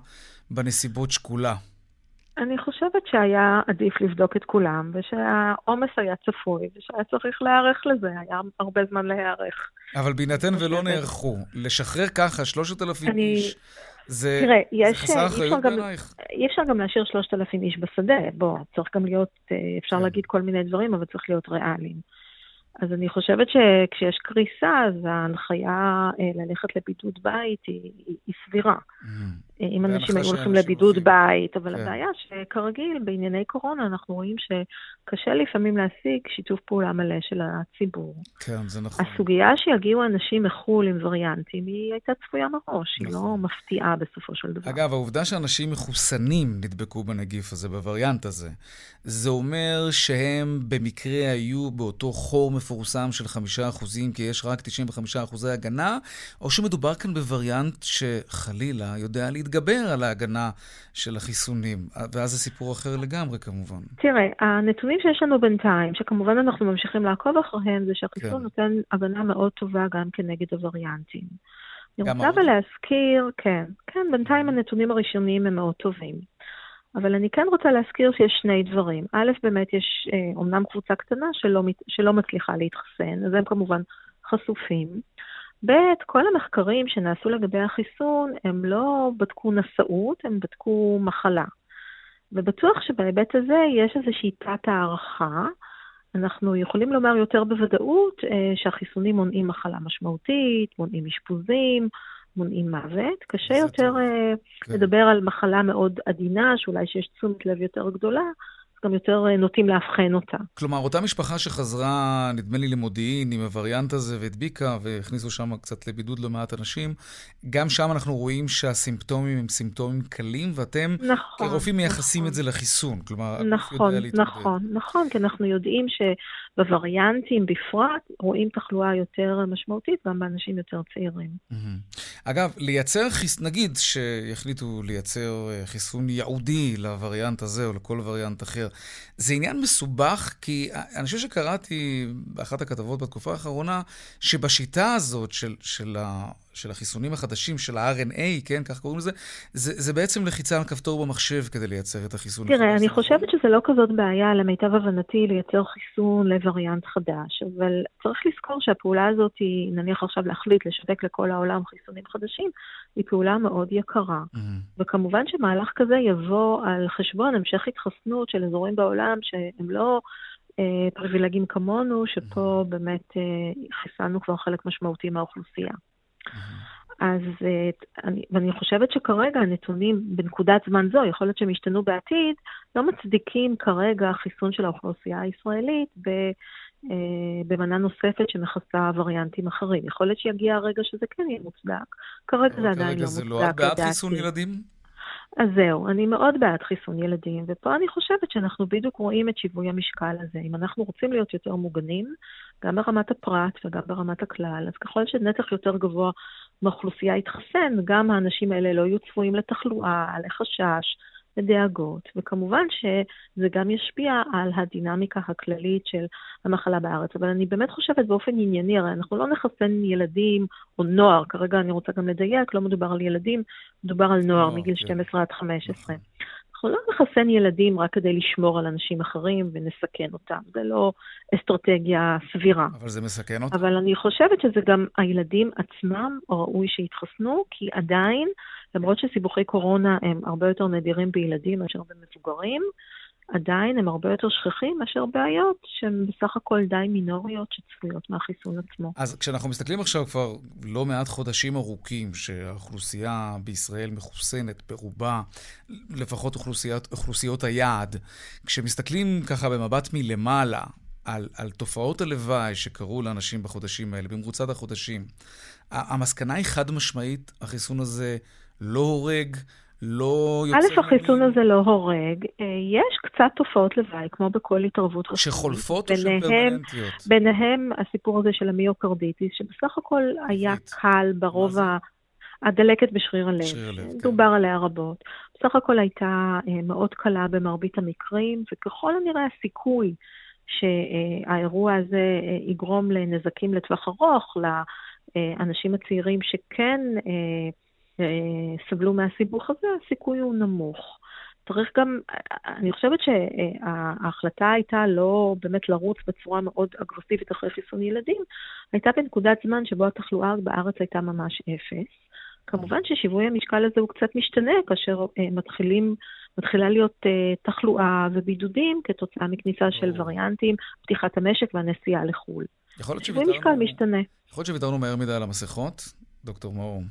בנסיבות שקולה? אני חושבת שהיה עדיף לבדוק את כולם, ושהעומס היה צפוי, ושהיה צריך להיערך לזה, היה הרבה זמן להיערך. אבל בהינתן ולא נערכו, לשחרר ככה 3,000 אני... איש, זה, תראה, יש, זה חסר אחריות בעינייך? אי אפשר גם להשאיר 3,000 איש בשדה, בוא, צריך גם להיות, אה, אפשר כן. להגיד כל מיני דברים, אבל צריך להיות ריאליים. אז אני חושבת שכשיש קריסה, אז ההנחיה אה, ללכת לבידוד בית היא, היא סבירה. Mm. אם אנשים היו הולכים לבידוד בית, אבל כן. הבעיה שכרגיל, בענייני קורונה אנחנו רואים שקשה לפעמים להשיג שיתוף פעולה מלא של הציבור. כן, זה נכון. הסוגיה שיגיעו אנשים מחו"ל עם וריאנטים, היא הייתה צפויה מראש, נכון. היא לא נכון. מפתיעה בסופו של דבר. אגב, העובדה שאנשים מחוסנים נדבקו בנגיף הזה, בווריאנט הזה, זה אומר שהם במקרה היו באותו חור מפורסם של חמישה אחוזים, כי יש רק 95 אחוזי הגנה, או שמדובר כאן בווריאנט שחלילה יודע להתגבר. להתגבר על ההגנה של החיסונים, ואז זה סיפור אחר לגמרי כמובן. תראה, הנתונים שיש לנו בינתיים, שכמובן אנחנו ממשיכים לעקוב אחריהם, זה שהחיסון כן. נותן הגנה מאוד טובה גם כנגד הווריאנטים. אני רוצה אבל להזכיר, כן, כן, בינתיים הנתונים הראשוניים הם מאוד טובים. אבל אני כן רוצה להזכיר שיש שני דברים. א', באמת יש אומנם קבוצה קטנה שלא, שלא מצליחה להתחסן, אז הם כמובן חשופים. ב', כל המחקרים שנעשו לגבי החיסון, הם לא בדקו נשאות, הם בדקו מחלה. ובטוח שבהיבט הזה יש איזושהי תת-הערכה. אנחנו יכולים לומר יותר בוודאות אה, שהחיסונים מונעים מחלה משמעותית, מונעים אשפוזים, מונעים מוות. קשה יותר אה, כן. לדבר על מחלה מאוד עדינה, שאולי שיש תשומת לב יותר גדולה, גם יותר אה, נוטים לאבחן אותה. כלומר, אותה משפחה שחזרה, נדמה לי, למודיעין עם הווריאנט הזה והדביקה, והכניסו שם קצת לבידוד לא מעט אנשים, גם שם אנחנו רואים שהסימפטומים הם סימפטומים קלים, ואתם נכון, כרופאים מייחסים נכון. את זה לחיסון. כלומר, נכון, נכון, נכון, כי אנחנו יודעים שבווריאנטים בפרט רואים תחלואה יותר משמעותית גם באנשים יותר צעירים. אגב, לייצר חיסון, נגיד שיחליטו לייצר אה, חיסון ייעודי לווריאנט הזה או לכל וריאנט אחר, זה עניין מסובך, כי אני חושב שקראתי באחת הכתבות בתקופה האחרונה, שבשיטה הזאת של, של, ה, של החיסונים החדשים, של ה-RNA, כן, כך קוראים לזה, זה, זה בעצם לחיצה על כפתור במחשב כדי לייצר את החיסון. תראה, אני חושבת שזה לא כזאת בעיה, למיטב הבנתי, לייצר חיסון לווריאנט חדש, אבל צריך לזכור שהפעולה הזאת היא, נניח עכשיו להחליט לשווק לכל העולם חיסונים חדשים, היא פעולה מאוד יקרה. Mm-hmm. וכמובן שמהלך כזה יבוא על חשבון המשך התחסנות של אזורים בעולם שהם לא... אה, פריבילגים כמונו, שפה mm-hmm. באמת אה, חיסנו כבר חלק משמעותי מהאוכלוסייה. אז אה, אני, ואני חושבת שכרגע הנתונים בנקודת זמן זו, יכול להיות שהם ישתנו בעתיד, לא מצדיקים כרגע חיסון של האוכלוסייה הישראלית ב, אה, במנה נוספת שמכסה וריאנטים אחרים. יכול להיות שיגיע הרגע שזה כן יהיה מוצדק. כרגע זה עדיין לא מוצדק. כרגע זה לא בעד חיסון ילדים? אז זהו, אני מאוד בעד חיסון ילדים, ופה אני חושבת שאנחנו בדיוק רואים את שיווי המשקל הזה. אם אנחנו רוצים להיות יותר מוגנים, גם ברמת הפרט וגם ברמת הכלל, אז ככל שנתח יותר גבוה מהאוכלוסייה יתחסן, גם האנשים האלה לא יהיו צפויים לתחלואה, לחשש, לדאגות, וכמובן שזה גם ישפיע על הדינמיקה הכללית של המחלה בארץ. אבל אני באמת חושבת באופן ענייני, הרי אנחנו לא נחסן ילדים או נוער, כרגע אני רוצה גם לדייק, לא מדובר על ילדים, מדובר על נוער מגיל כן. 12 עד 15. אנחנו לא נחסן ילדים רק כדי לשמור על אנשים אחרים ונסכן אותם. זה לא אסטרטגיה סבירה. אבל זה מסכן אותם. אבל אני חושבת שזה גם הילדים עצמם, ראוי שיתחסנו, כי עדיין, למרות שסיבוכי קורונה הם הרבה יותר נדירים בילדים מאשר במבוגרים, עדיין הם הרבה יותר שכיחים מאשר בעיות שהן בסך הכל די מינוריות שצפויות מהחיסון עצמו. אז כשאנחנו מסתכלים עכשיו כבר לא מעט חודשים ארוכים שהאוכלוסייה בישראל מחוסנת ברובה, לפחות אוכלוסיית, אוכלוסיות היעד, כשמסתכלים ככה במבט מלמעלה על, על תופעות הלוואי שקרו לאנשים בחודשים האלה, במרוצת החודשים, המסקנה היא חד משמעית, החיסון הזה לא הורג, לא יוצא... א', החיסון הזה לא הורג. אה, יש קצת תופעות לוואי, כמו בכל התערבות רפואית. שחולפות או שהן פרמננטיות? ביניהם הסיפור הזה של המיוקרדיטיס, שבסך הכל היה קל ברוב ה... הדלקת בשריר הלב. שריר הלב, כן. דובר עליה רבות. בסך הכל הייתה אה, מאוד קלה במרבית המקרים, וככל הנראה הסיכוי שהאירוע הזה אה, יגרום לנזקים לטווח ארוך לאנשים הצעירים שכן סבלו מהסיבוך הזה, הסיכוי הוא נמוך. צריך גם, אני חושבת שההחלטה הייתה לא באמת לרוץ בצורה מאוד אגרסיבית אחרי חיסון ילדים, הייתה בנקודת זמן שבו התחלואה בארץ הייתה ממש אפס. כמובן ששיווי המשקל הזה הוא קצת משתנה כאשר uh, מתחילים, מתחילה להיות uh, תחלואה ובידודים כתוצאה מכניסה של וריאנטים, פתיחת המשק והנסיעה לחו"ל. שיווי משקל משתנה. יכול להיות שוויתרנו מהר מדי על המסכות, דוקטור מאור.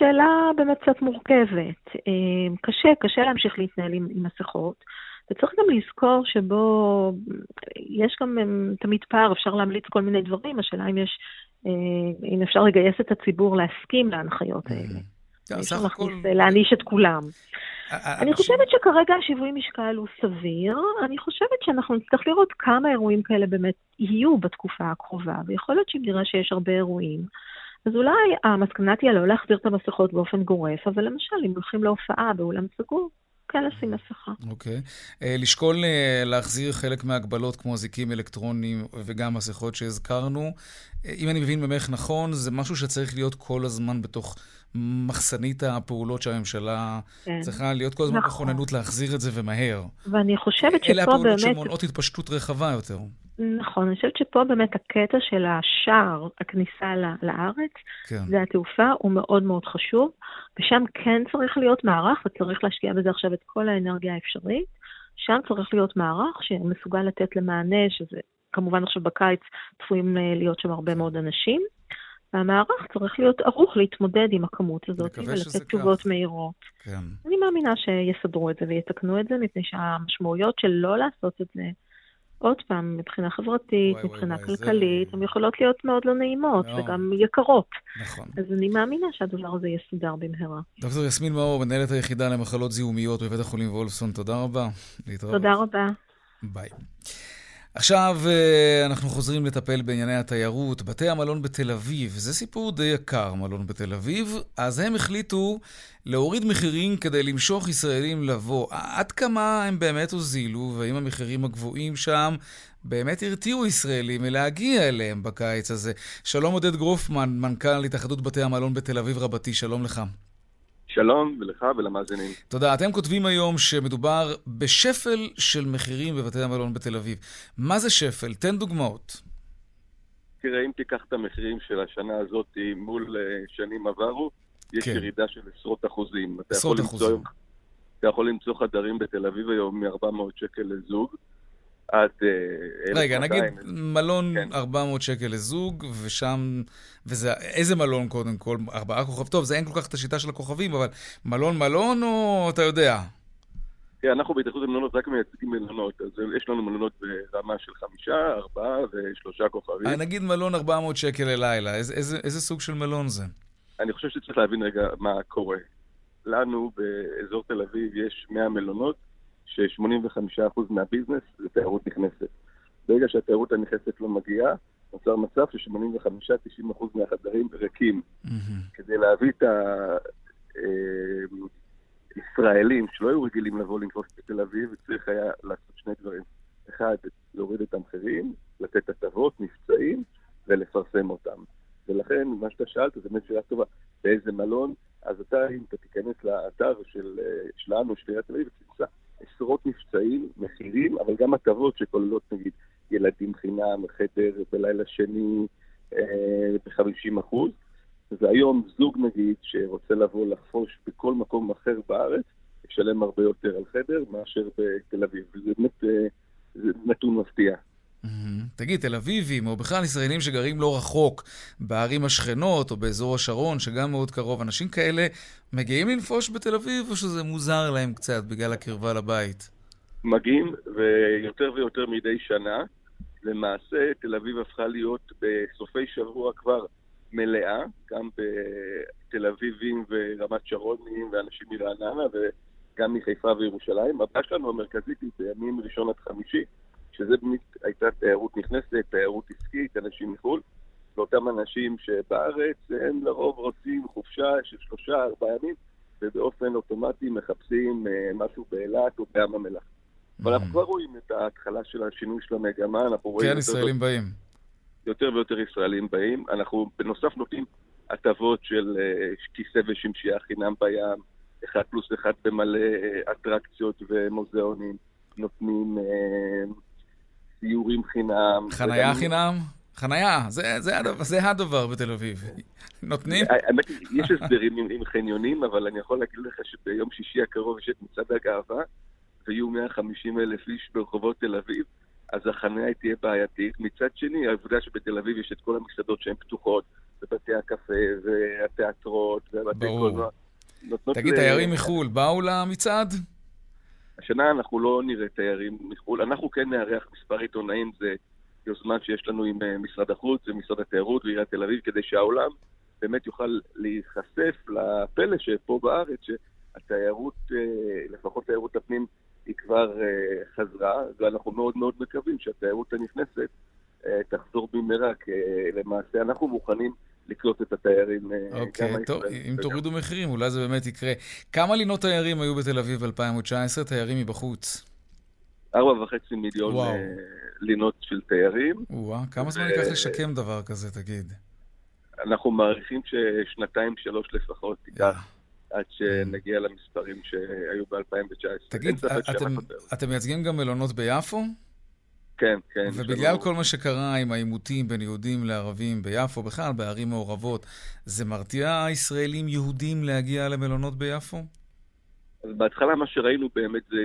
שאלה באמת קצת מורכבת. אה, קשה, קשה להמשיך להתנהל עם, עם מסכות. וצריך גם לזכור שבו יש גם אה, תמיד פער, אפשר להמליץ כל מיני דברים, השאלה אם יש, אה, אם אפשר לגייס את הציבור להסכים להנחיות האלה. אפשר להעניש את כולם. אני חושבת שכרגע השיווי משקל הוא סביר. אני חושבת שאנחנו נצטרך לראות כמה אירועים כאלה באמת יהיו בתקופה הקרובה, ויכול להיות שאם נראה שיש הרבה אירועים, אז אולי המסקנה תהיה לא להחזיר את המסכות באופן גורף, אבל למשל, אם הולכים להופעה באולם סגור, כן לשים מסכה. אוקיי. Okay. לשקול להחזיר חלק מההגבלות כמו זיקים אלקטרוניים וגם מסכות שהזכרנו. אם אני מבין ממך נכון, זה משהו שצריך להיות כל הזמן בתוך מחסנית הפעולות שהממשלה כן. צריכה להיות כל הזמן נכון. בכוננות להחזיר את זה ומהר. ואני חושבת שפה באמת... אלה הפעולות שמונעות התפשטות רחבה יותר. נכון, אני חושבת שפה באמת הקטע של השער, הכניסה לארץ, כן. זה התעופה, הוא מאוד מאוד חשוב, ושם כן צריך להיות מערך, וצריך להשקיע בזה עכשיו את כל האנרגיה האפשרית. שם צריך להיות מערך שמסוגל לתת למענה, שזה כמובן עכשיו בקיץ צפויים אה, להיות שם הרבה מאוד אנשים. והמערך צריך להיות ערוך להתמודד עם הכמות הזאת ולתת תשובות מהירות. כן. אני מאמינה שיסדרו את זה ויתקנו את זה, מפני שהמשמעויות של לא לעשות את זה, עוד פעם, מבחינה חברתית, וואי, מבחינה וואי, כלכלית, זה... הן יכולות להיות מאוד לא נעימות מאוד. וגם יקרות. נכון. אז אני מאמינה שהדבר הזה יסודר במהרה. דוקטור יסמין מאור, מנהלת היחידה למחלות זיהומיות בבית החולים וולפסון, תודה רבה. להתראות. תודה רבה. ביי. עכשיו אה, אנחנו חוזרים לטפל בענייני התיירות. בתי המלון בתל אביב, זה סיפור די יקר, מלון בתל אביב, אז הם החליטו להוריד מחירים כדי למשוך ישראלים לבוא. עד כמה הם באמת הוזילו, והאם המחירים הגבוהים שם באמת הרתיעו ישראלים מלהגיע אליהם בקיץ הזה? שלום עודד גרופמן, מנכ"ל התאחדות בתי המלון בתל אביב רבתי, שלום לך. שלום, ולך ולמאזינים. תודה. אתם כותבים היום שמדובר בשפל של מחירים בבתי המלון בתל אביב. מה זה שפל? תן דוגמאות. תראה, אם תיקח את המחירים של השנה הזאת מול אה, שנים עברו, יש כן. ירידה של עשרות אחוזים. עשרות אחוזים. למצוא, אתה יכול למצוא חדרים בתל אביב היום מ-400 שקל לזוג, עד... אה, רגע, נגיד מלון כן. 400 שקל לזוג, ושם... וזה... איזה מלון קודם כל? ארבעה כוכב? טוב, זה אין כל כך את השיטה של הכוכבים, אבל מלון מלון או אתה יודע? כן, אנחנו בהתאחדות המלונות רק מייצגים מלונות, אז יש לנו מלונות ברמה של חמישה, ארבעה ושלושה כוכבים. אה, נגיד מלון 400 שקל ללילה, איזה, איזה, איזה סוג של מלון זה? אני חושב שצריך להבין רגע מה קורה. לנו באזור תל אביב יש 100 מלונות, ש-85% מהביזנס זה תיירות נכנסת. ברגע שהתיירות הנכנסת לא מגיעה, נוצר מצב ש-85-90% מהחדרים ריקים. Mm-hmm. כדי להביא את הישראלים שלא היו רגילים לבוא לנקוס בתל אביב, צריך היה לעשות שני דברים. אחד, להוריד את המחירים, לתת הטבות, מבצעים, ולפרסם אותם. ולכן, מה שאתה שאלת, זו באמת שאלה טובה. באיזה מלון? אז אתה, אם אתה תיכנס לאתר של, שלנו, של עיריית תל אביב, תמצא עשרות מבצעים, מחירים, אבל גם הטבות שכוללות נגיד ילדים חינם, חדר בלילה שני אה, ב-50 אחוז. והיום זוג נגיד שרוצה לבוא לחפוש בכל מקום אחר בארץ, ישלם הרבה יותר על חדר מאשר בתל אביב. וזה באמת אה, זה נתון מפתיע. תגיד, תל אביבים, או בכלל ישראלים שגרים לא רחוק, בערים השכנות, או באזור השרון, שגם מאוד קרוב, אנשים כאלה מגיעים לנפוש בתל אביב, או שזה מוזר להם קצת בגלל הקרבה לבית? מגיעים, ויותר ויותר מדי שנה. למעשה, תל אביב הפכה להיות בסופי שבוע כבר מלאה, גם בתל אביבים ורמת שרונים ואנשים מרעננה, וגם מחיפה וירושלים. הבעיה שלנו המרכזית היא בימים ראשון עד חמישי. שזה באמת הייתה תיירות נכנסת, תיירות עסקית, אנשים מחו"ל, ואותם אנשים שבארץ הם לרוב רוצים חופשה של שלושה, ארבעה ימים, ובאופן אוטומטי מחפשים אה, משהו באילת או בים המלח. אבל אנחנו. כבר רואים את ההתחלה של השינוי של המגמה, אנחנו רואים... כן, ישראלים באים. יותר ויותר ישראלים באים. אנחנו בנוסף נותנים הטבות של אה, כיסא ושמשייה חינם בים, אחד פלוס אחד במלא אה, אטרקציות ומוזיאונים, נותנים סיורים חינם. חנייה וגם... חינם? חנייה, זה, זה, הדבר, זה הדבר בתל אביב. נותנים? האמת היא, יש הסדרים עם, עם חניונים, אבל אני יכול להגיד לך שביום שישי הקרוב יש את מצעד הגאווה, ויהיו 150 אלף איש ברחובות תל אביב, אז החניה תהיה בעייתית. מצד שני, העובדה שבתל אביב יש את כל המסעדות שהן פתוחות, ובתי הקפה, והתיאטרות, ובתי קולנוע. תגיד, תיירים מחו"ל באו למצעד? השנה אנחנו לא נראה תיירים מחו"ל, אנחנו כן נארח מספר עיתונאים, זה יוזמה שיש לנו עם אה, משרד החוץ ומשרד התיירות ועיריית תל אביב, כדי שהעולם באמת יוכל להיחשף לפלא שפה בארץ, שהתיירות, אה, לפחות תיירות הפנים, היא כבר אה, חזרה, ואנחנו מאוד מאוד מקווים שהתיירות הנכנסת תחזור נגמרה, כי למעשה אנחנו מוכנים לקלוט את התיירים. אוקיי, טוב, אם תורידו מחירים, אולי זה באמת יקרה. כמה לינות תיירים היו בתל אביב ב-2019, תיירים מבחוץ? ארבע וחצי מיליון וואו. לינות של תיירים. וואו, כמה זמן ייקח לשקם דבר כזה, תגיד? אנחנו מעריכים ששנתיים, שלוש לפחות תיקח. עד שנגיע למספרים שהיו ב-2019. תגיד, אתם מייצגים גם מלונות ביפו? כן, כן. ובגלל כל מה שקרה עם העימותים בין יהודים לערבים ביפו, בכלל בערים מעורבות, זה מרתיע ישראלים יהודים להגיע למלונות ביפו? אז בהתחלה מה שראינו באמת זה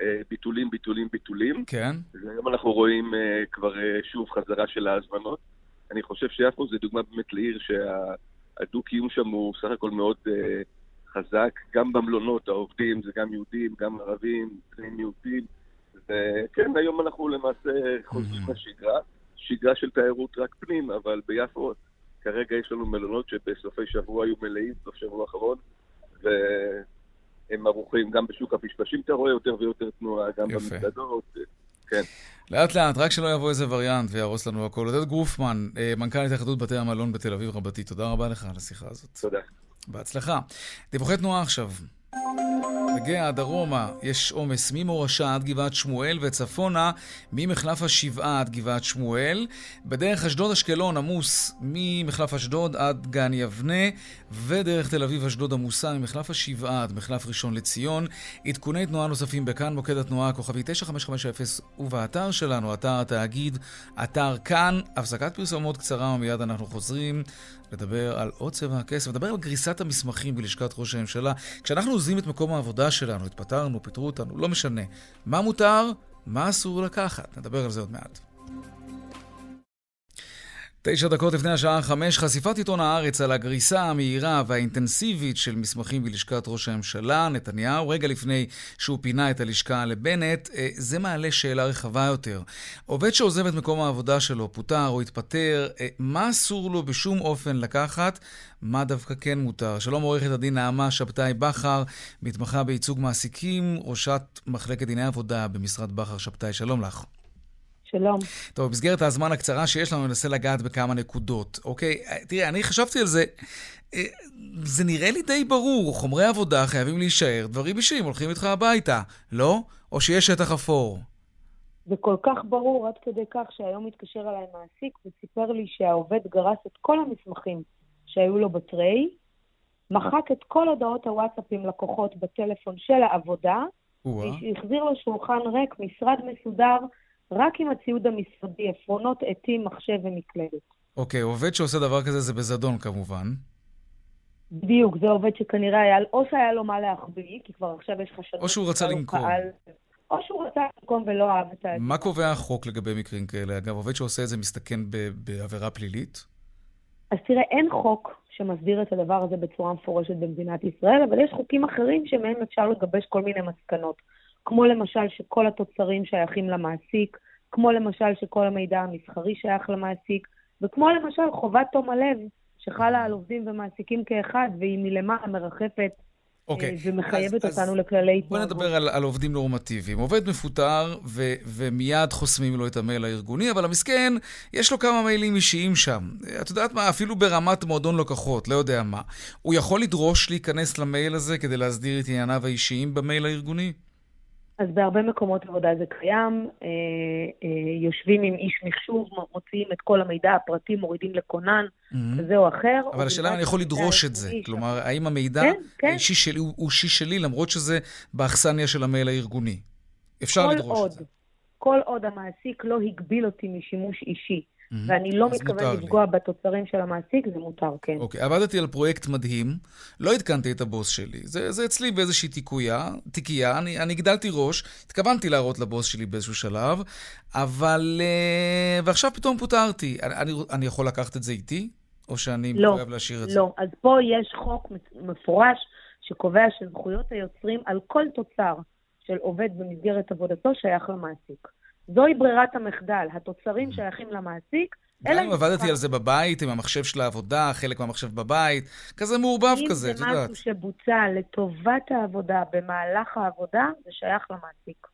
אה, ביטולים, ביטולים, ביטולים. כן. והיום אנחנו רואים אה, כבר אה, שוב חזרה של ההזמנות. אני חושב שיפו זה דוגמה באמת לעיר שהדו-קיום שם הוא סך הכל מאוד חזק. גם במלונות העובדים זה גם יהודים, גם ערבים, פנים יהודים. וכן, היום אנחנו למעשה חוזרים mm-hmm. לשגרה. שגרה של תיירות רק פנים, אבל ביפו כרגע יש לנו מלונות שבסופי שבוע היו מלאים, סוף שבוע האחרון, ו... הם ערוכים גם בשוק הפשפשים, אתה רואה יותר ויותר תנועה, גם. במסעדות, כן. לאט לאט, רק שלא יבוא איזה וריאנט ויהרוס לנו הכל. עודד גרופמן, אה, מנכ"ל התאחדות בתי המלון בתל אביב רבתי, תודה רבה לך על השיחה הזאת. תודה. בהצלחה. דיווחי תנועה עכשיו. נגיע דרומה יש עומס ממורשה עד גבעת שמואל וצפונה ממחלף השבעה עד גבעת שמואל. בדרך אשדוד-אשקלון עמוס ממחלף אשדוד עד גן יבנה ודרך תל אביב-אשדוד עמוסה ממחלף השבעה עד מחלף ראשון לציון. עדכוני תנועה נוספים בכאן, מוקד התנועה הכוכבי 9550 ובאתר שלנו, אתר התאגיד, אתר כאן. הפסקת פרסומות קצרה ומיד אנחנו חוזרים. לדבר על עוד צבע הכסף, לדבר על גריסת המסמכים בלשכת ראש הממשלה. כשאנחנו עוזבים את מקום העבודה שלנו, התפטרנו, פיטרו אותנו, לא משנה. מה מותר, מה אסור לקחת? נדבר על זה עוד מעט. תשע דקות לפני השעה חמש, חשיפת עיתון הארץ על הגריסה המהירה והאינטנסיבית של מסמכים בלשכת ראש הממשלה, נתניהו, רגע לפני שהוא פינה את הלשכה לבנט, אה, זה מעלה שאלה רחבה יותר. עובד שעוזב את מקום העבודה שלו, פוטר או התפטר, אה, מה אסור לו בשום אופן לקחת? מה דווקא כן מותר? שלום עורכת הדין נעמה שבתאי בכר, מתמחה בייצוג מעסיקים, ראשת מחלקת דיני עבודה במשרד בכר שבתאי, שלום לך. שלום. טוב, במסגרת הזמן הקצרה שיש לנו, ננסה לגעת בכמה נקודות. אוקיי, תראי, אני חשבתי על זה, אה, זה נראה לי די ברור, חומרי עבודה חייבים להישאר, דברים אישיים הולכים איתך הביתה, לא? או שיש שטח אפור? זה כל כך ברור עד כדי כך שהיום התקשר אליי מעסיק וסיפר לי שהעובד גרס את כל המסמכים שהיו לו בטריי, מחק את כל הודעות הוואטסאפים לקוחות בטלפון של העבודה, והחזיר לו שולחן ריק, משרד מסודר, רק עם הציוד המשרדי, עפרונות, עטים, מחשב ומקלדת. אוקיי, עובד שעושה דבר כזה זה בזדון כמובן. בדיוק, זה עובד שכנראה היה, או שהיה לו מה להחביא, כי כבר עכשיו יש חשדות... או שהוא רצה לנקום. פעל, או שהוא רצה לנקום ולא אהב את ה... מה קובע החוק לגבי מקרים כאלה? אגב, עובד שעושה את זה מסתכן בעבירה פלילית? אז תראה, אין חוק שמסדיר את הדבר הזה בצורה מפורשת במדינת ישראל, אבל יש חוקים אחרים שמהם אפשר לגבש כל מיני מסקנות. כמו למשל שכל התוצרים שייכים למעסיק, כמו למשל שכל המידע המסחרי שייך למעסיק, וכמו למשל חובת תום הלב שחלה על עובדים ומעסיקים כאחד, והיא מלמעלה מרחפת Okay. אוקיי. אה, ומחייבת אז, אותנו אז לכללי התנהגות. בוא נדבר על, על עובדים נורמטיביים. עובד מפוטר, ו, ומיד חוסמים לו את המייל הארגוני, אבל המסכן, יש לו כמה מיילים אישיים שם. את יודעת מה, אפילו ברמת מועדון לקוחות, לא יודע מה. הוא יכול לדרוש להיכנס למייל הזה כדי להסדיר את ענייניו האישיים במייל הארגוני? אז בהרבה מקומות עבודה זה קיים, אה, אה, יושבים עם איש מחשוב, מוציאים את כל המידע הפרטי, מורידים לכונן, mm-hmm. כזה או אחר. אבל השאלה אם אני יכול לדרוש את זה. כלומר, האם המידע כן, כן. האישי שלי הוא אישי שלי, למרות שזה באכסניה של המייל הארגוני. אפשר לדרוש עוד, את זה. כל עוד המעסיק לא הגביל אותי משימוש אישי Mm-hmm. ואני לא מתכוון לפגוע לי. בתוצרים של המעסיק, זה מותר, כן. אוקיי, okay, עבדתי על פרויקט מדהים, לא עדכנתי את הבוס שלי. זה, זה אצלי באיזושהי תיקויה, תיקייה, אני, אני גדלתי ראש, התכוונתי להראות לבוס שלי באיזשהו שלב, אבל... Uh, ועכשיו פתאום פוטרתי. אני, אני, אני יכול לקחת את זה איתי? או שאני לא, מחויב להשאיר את לא. זה? לא, אז פה יש חוק מפורש שקובע שזכויות היוצרים על כל תוצר של עובד במסגרת עבודתו שייך למעסיק. זוהי ברירת המחדל. התוצרים שייכים למעסיק. גם אם עבדתי על זה בבית, עם המחשב של העבודה, חלק מהמחשב בבית, כזה מעורבב כזה, את יודעת. אם זה משהו שבוצע לטובת העבודה, במהלך העבודה, זה שייך למעסיק.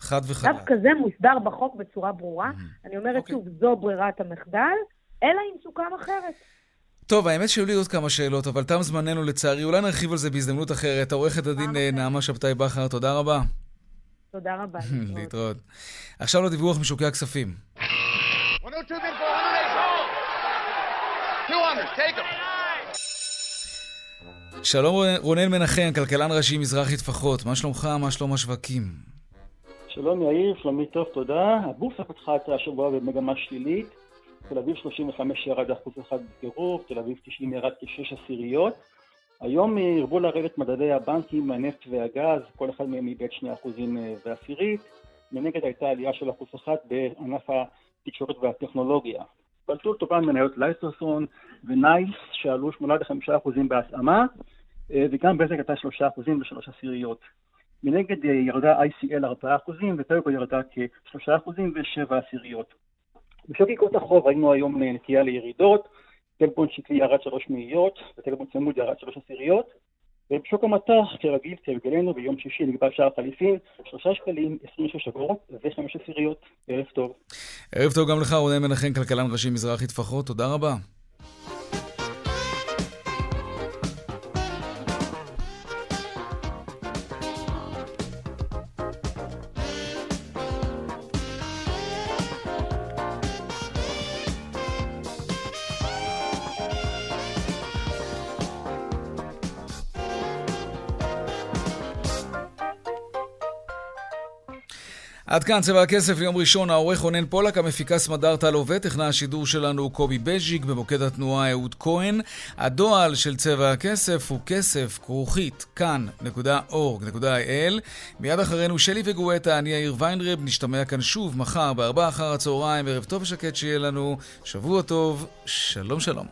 חד וחלק. דווקא זה מוסדר בחוק בצורה ברורה. Mm-hmm. אני אומרת. אוקיי. שוב, זו ברירת המחדל, אלא אם סוכם אחרת. טוב, האמת שהיו לי עוד כמה שאלות, אבל תם זמננו לצערי. אולי נרחיב על זה בהזדמנות אחרת. עורכת הדין אה, נעמה שבתאי בכר, תודה רבה. תודה רבה. להתראות. עכשיו לדיווח משוקי הכספים. שלום רונן מנחם, כלכלן ראשי מזרחי טפחות, מה שלומך? מה שלום השווקים? שלום יאיר, שלומי טוב, תודה. הבורסה פתחה את השבוע במגמה שלילית. תל אביב 35 ירד אחוז אחד בקירוב, תל אביב 90 ירד כשש עשיריות. היום הרבו לרדת מדדי הבנקים, הנפט והגז, כל אחד מהם איבד 2 אחוזים אה, ועשירית. מנגד הייתה עלייה של אחוז אחד בענף התקשורת והטכנולוגיה. בלטו לטובה מניות לייסרסון ונייס שעלו 8 5 אחוזים בהתאמה, אה, וגם בזק הייתה 3 אחוזים ושלוש עשיריות. מנגד אה, ירדה ICL 4 אחוזים וטלקו ירדה כ-3 אחוזים ושבע עשיריות. בשוק איגרות החוב ראינו היום נטייה לירידות, טלפון שקלי ירד שלוש מאיות וטלפון צמוד ירד שלוש עשיריות ובשוק המטח, כרגיל, כהרגלנו, ביום שישי נקבע שער חליפין, שלושה שקלים, עשרים ושש אגורות וחמש עשיריות. ערב טוב. ערב טוב גם לך, רונן מנחם, כלכלן ראשי מזרחי טפחות, תודה רבה. עד כאן צבע הכסף ליום ראשון, העורך רונן פולק, המפיקה סמדר טל עובד, השידור שלנו קובי בז'יק, במוקד התנועה אהוד כהן. הדועל של צבע הכסף הוא כסף כרוכית כאן.org.il. מיד אחרינו שלי וגואטה, אני יאיר ויינרב, נשתמע כאן שוב מחר בארבעה אחר הצהריים, ערב טוב ושקט שיהיה לנו, שבוע טוב, שלום שלום.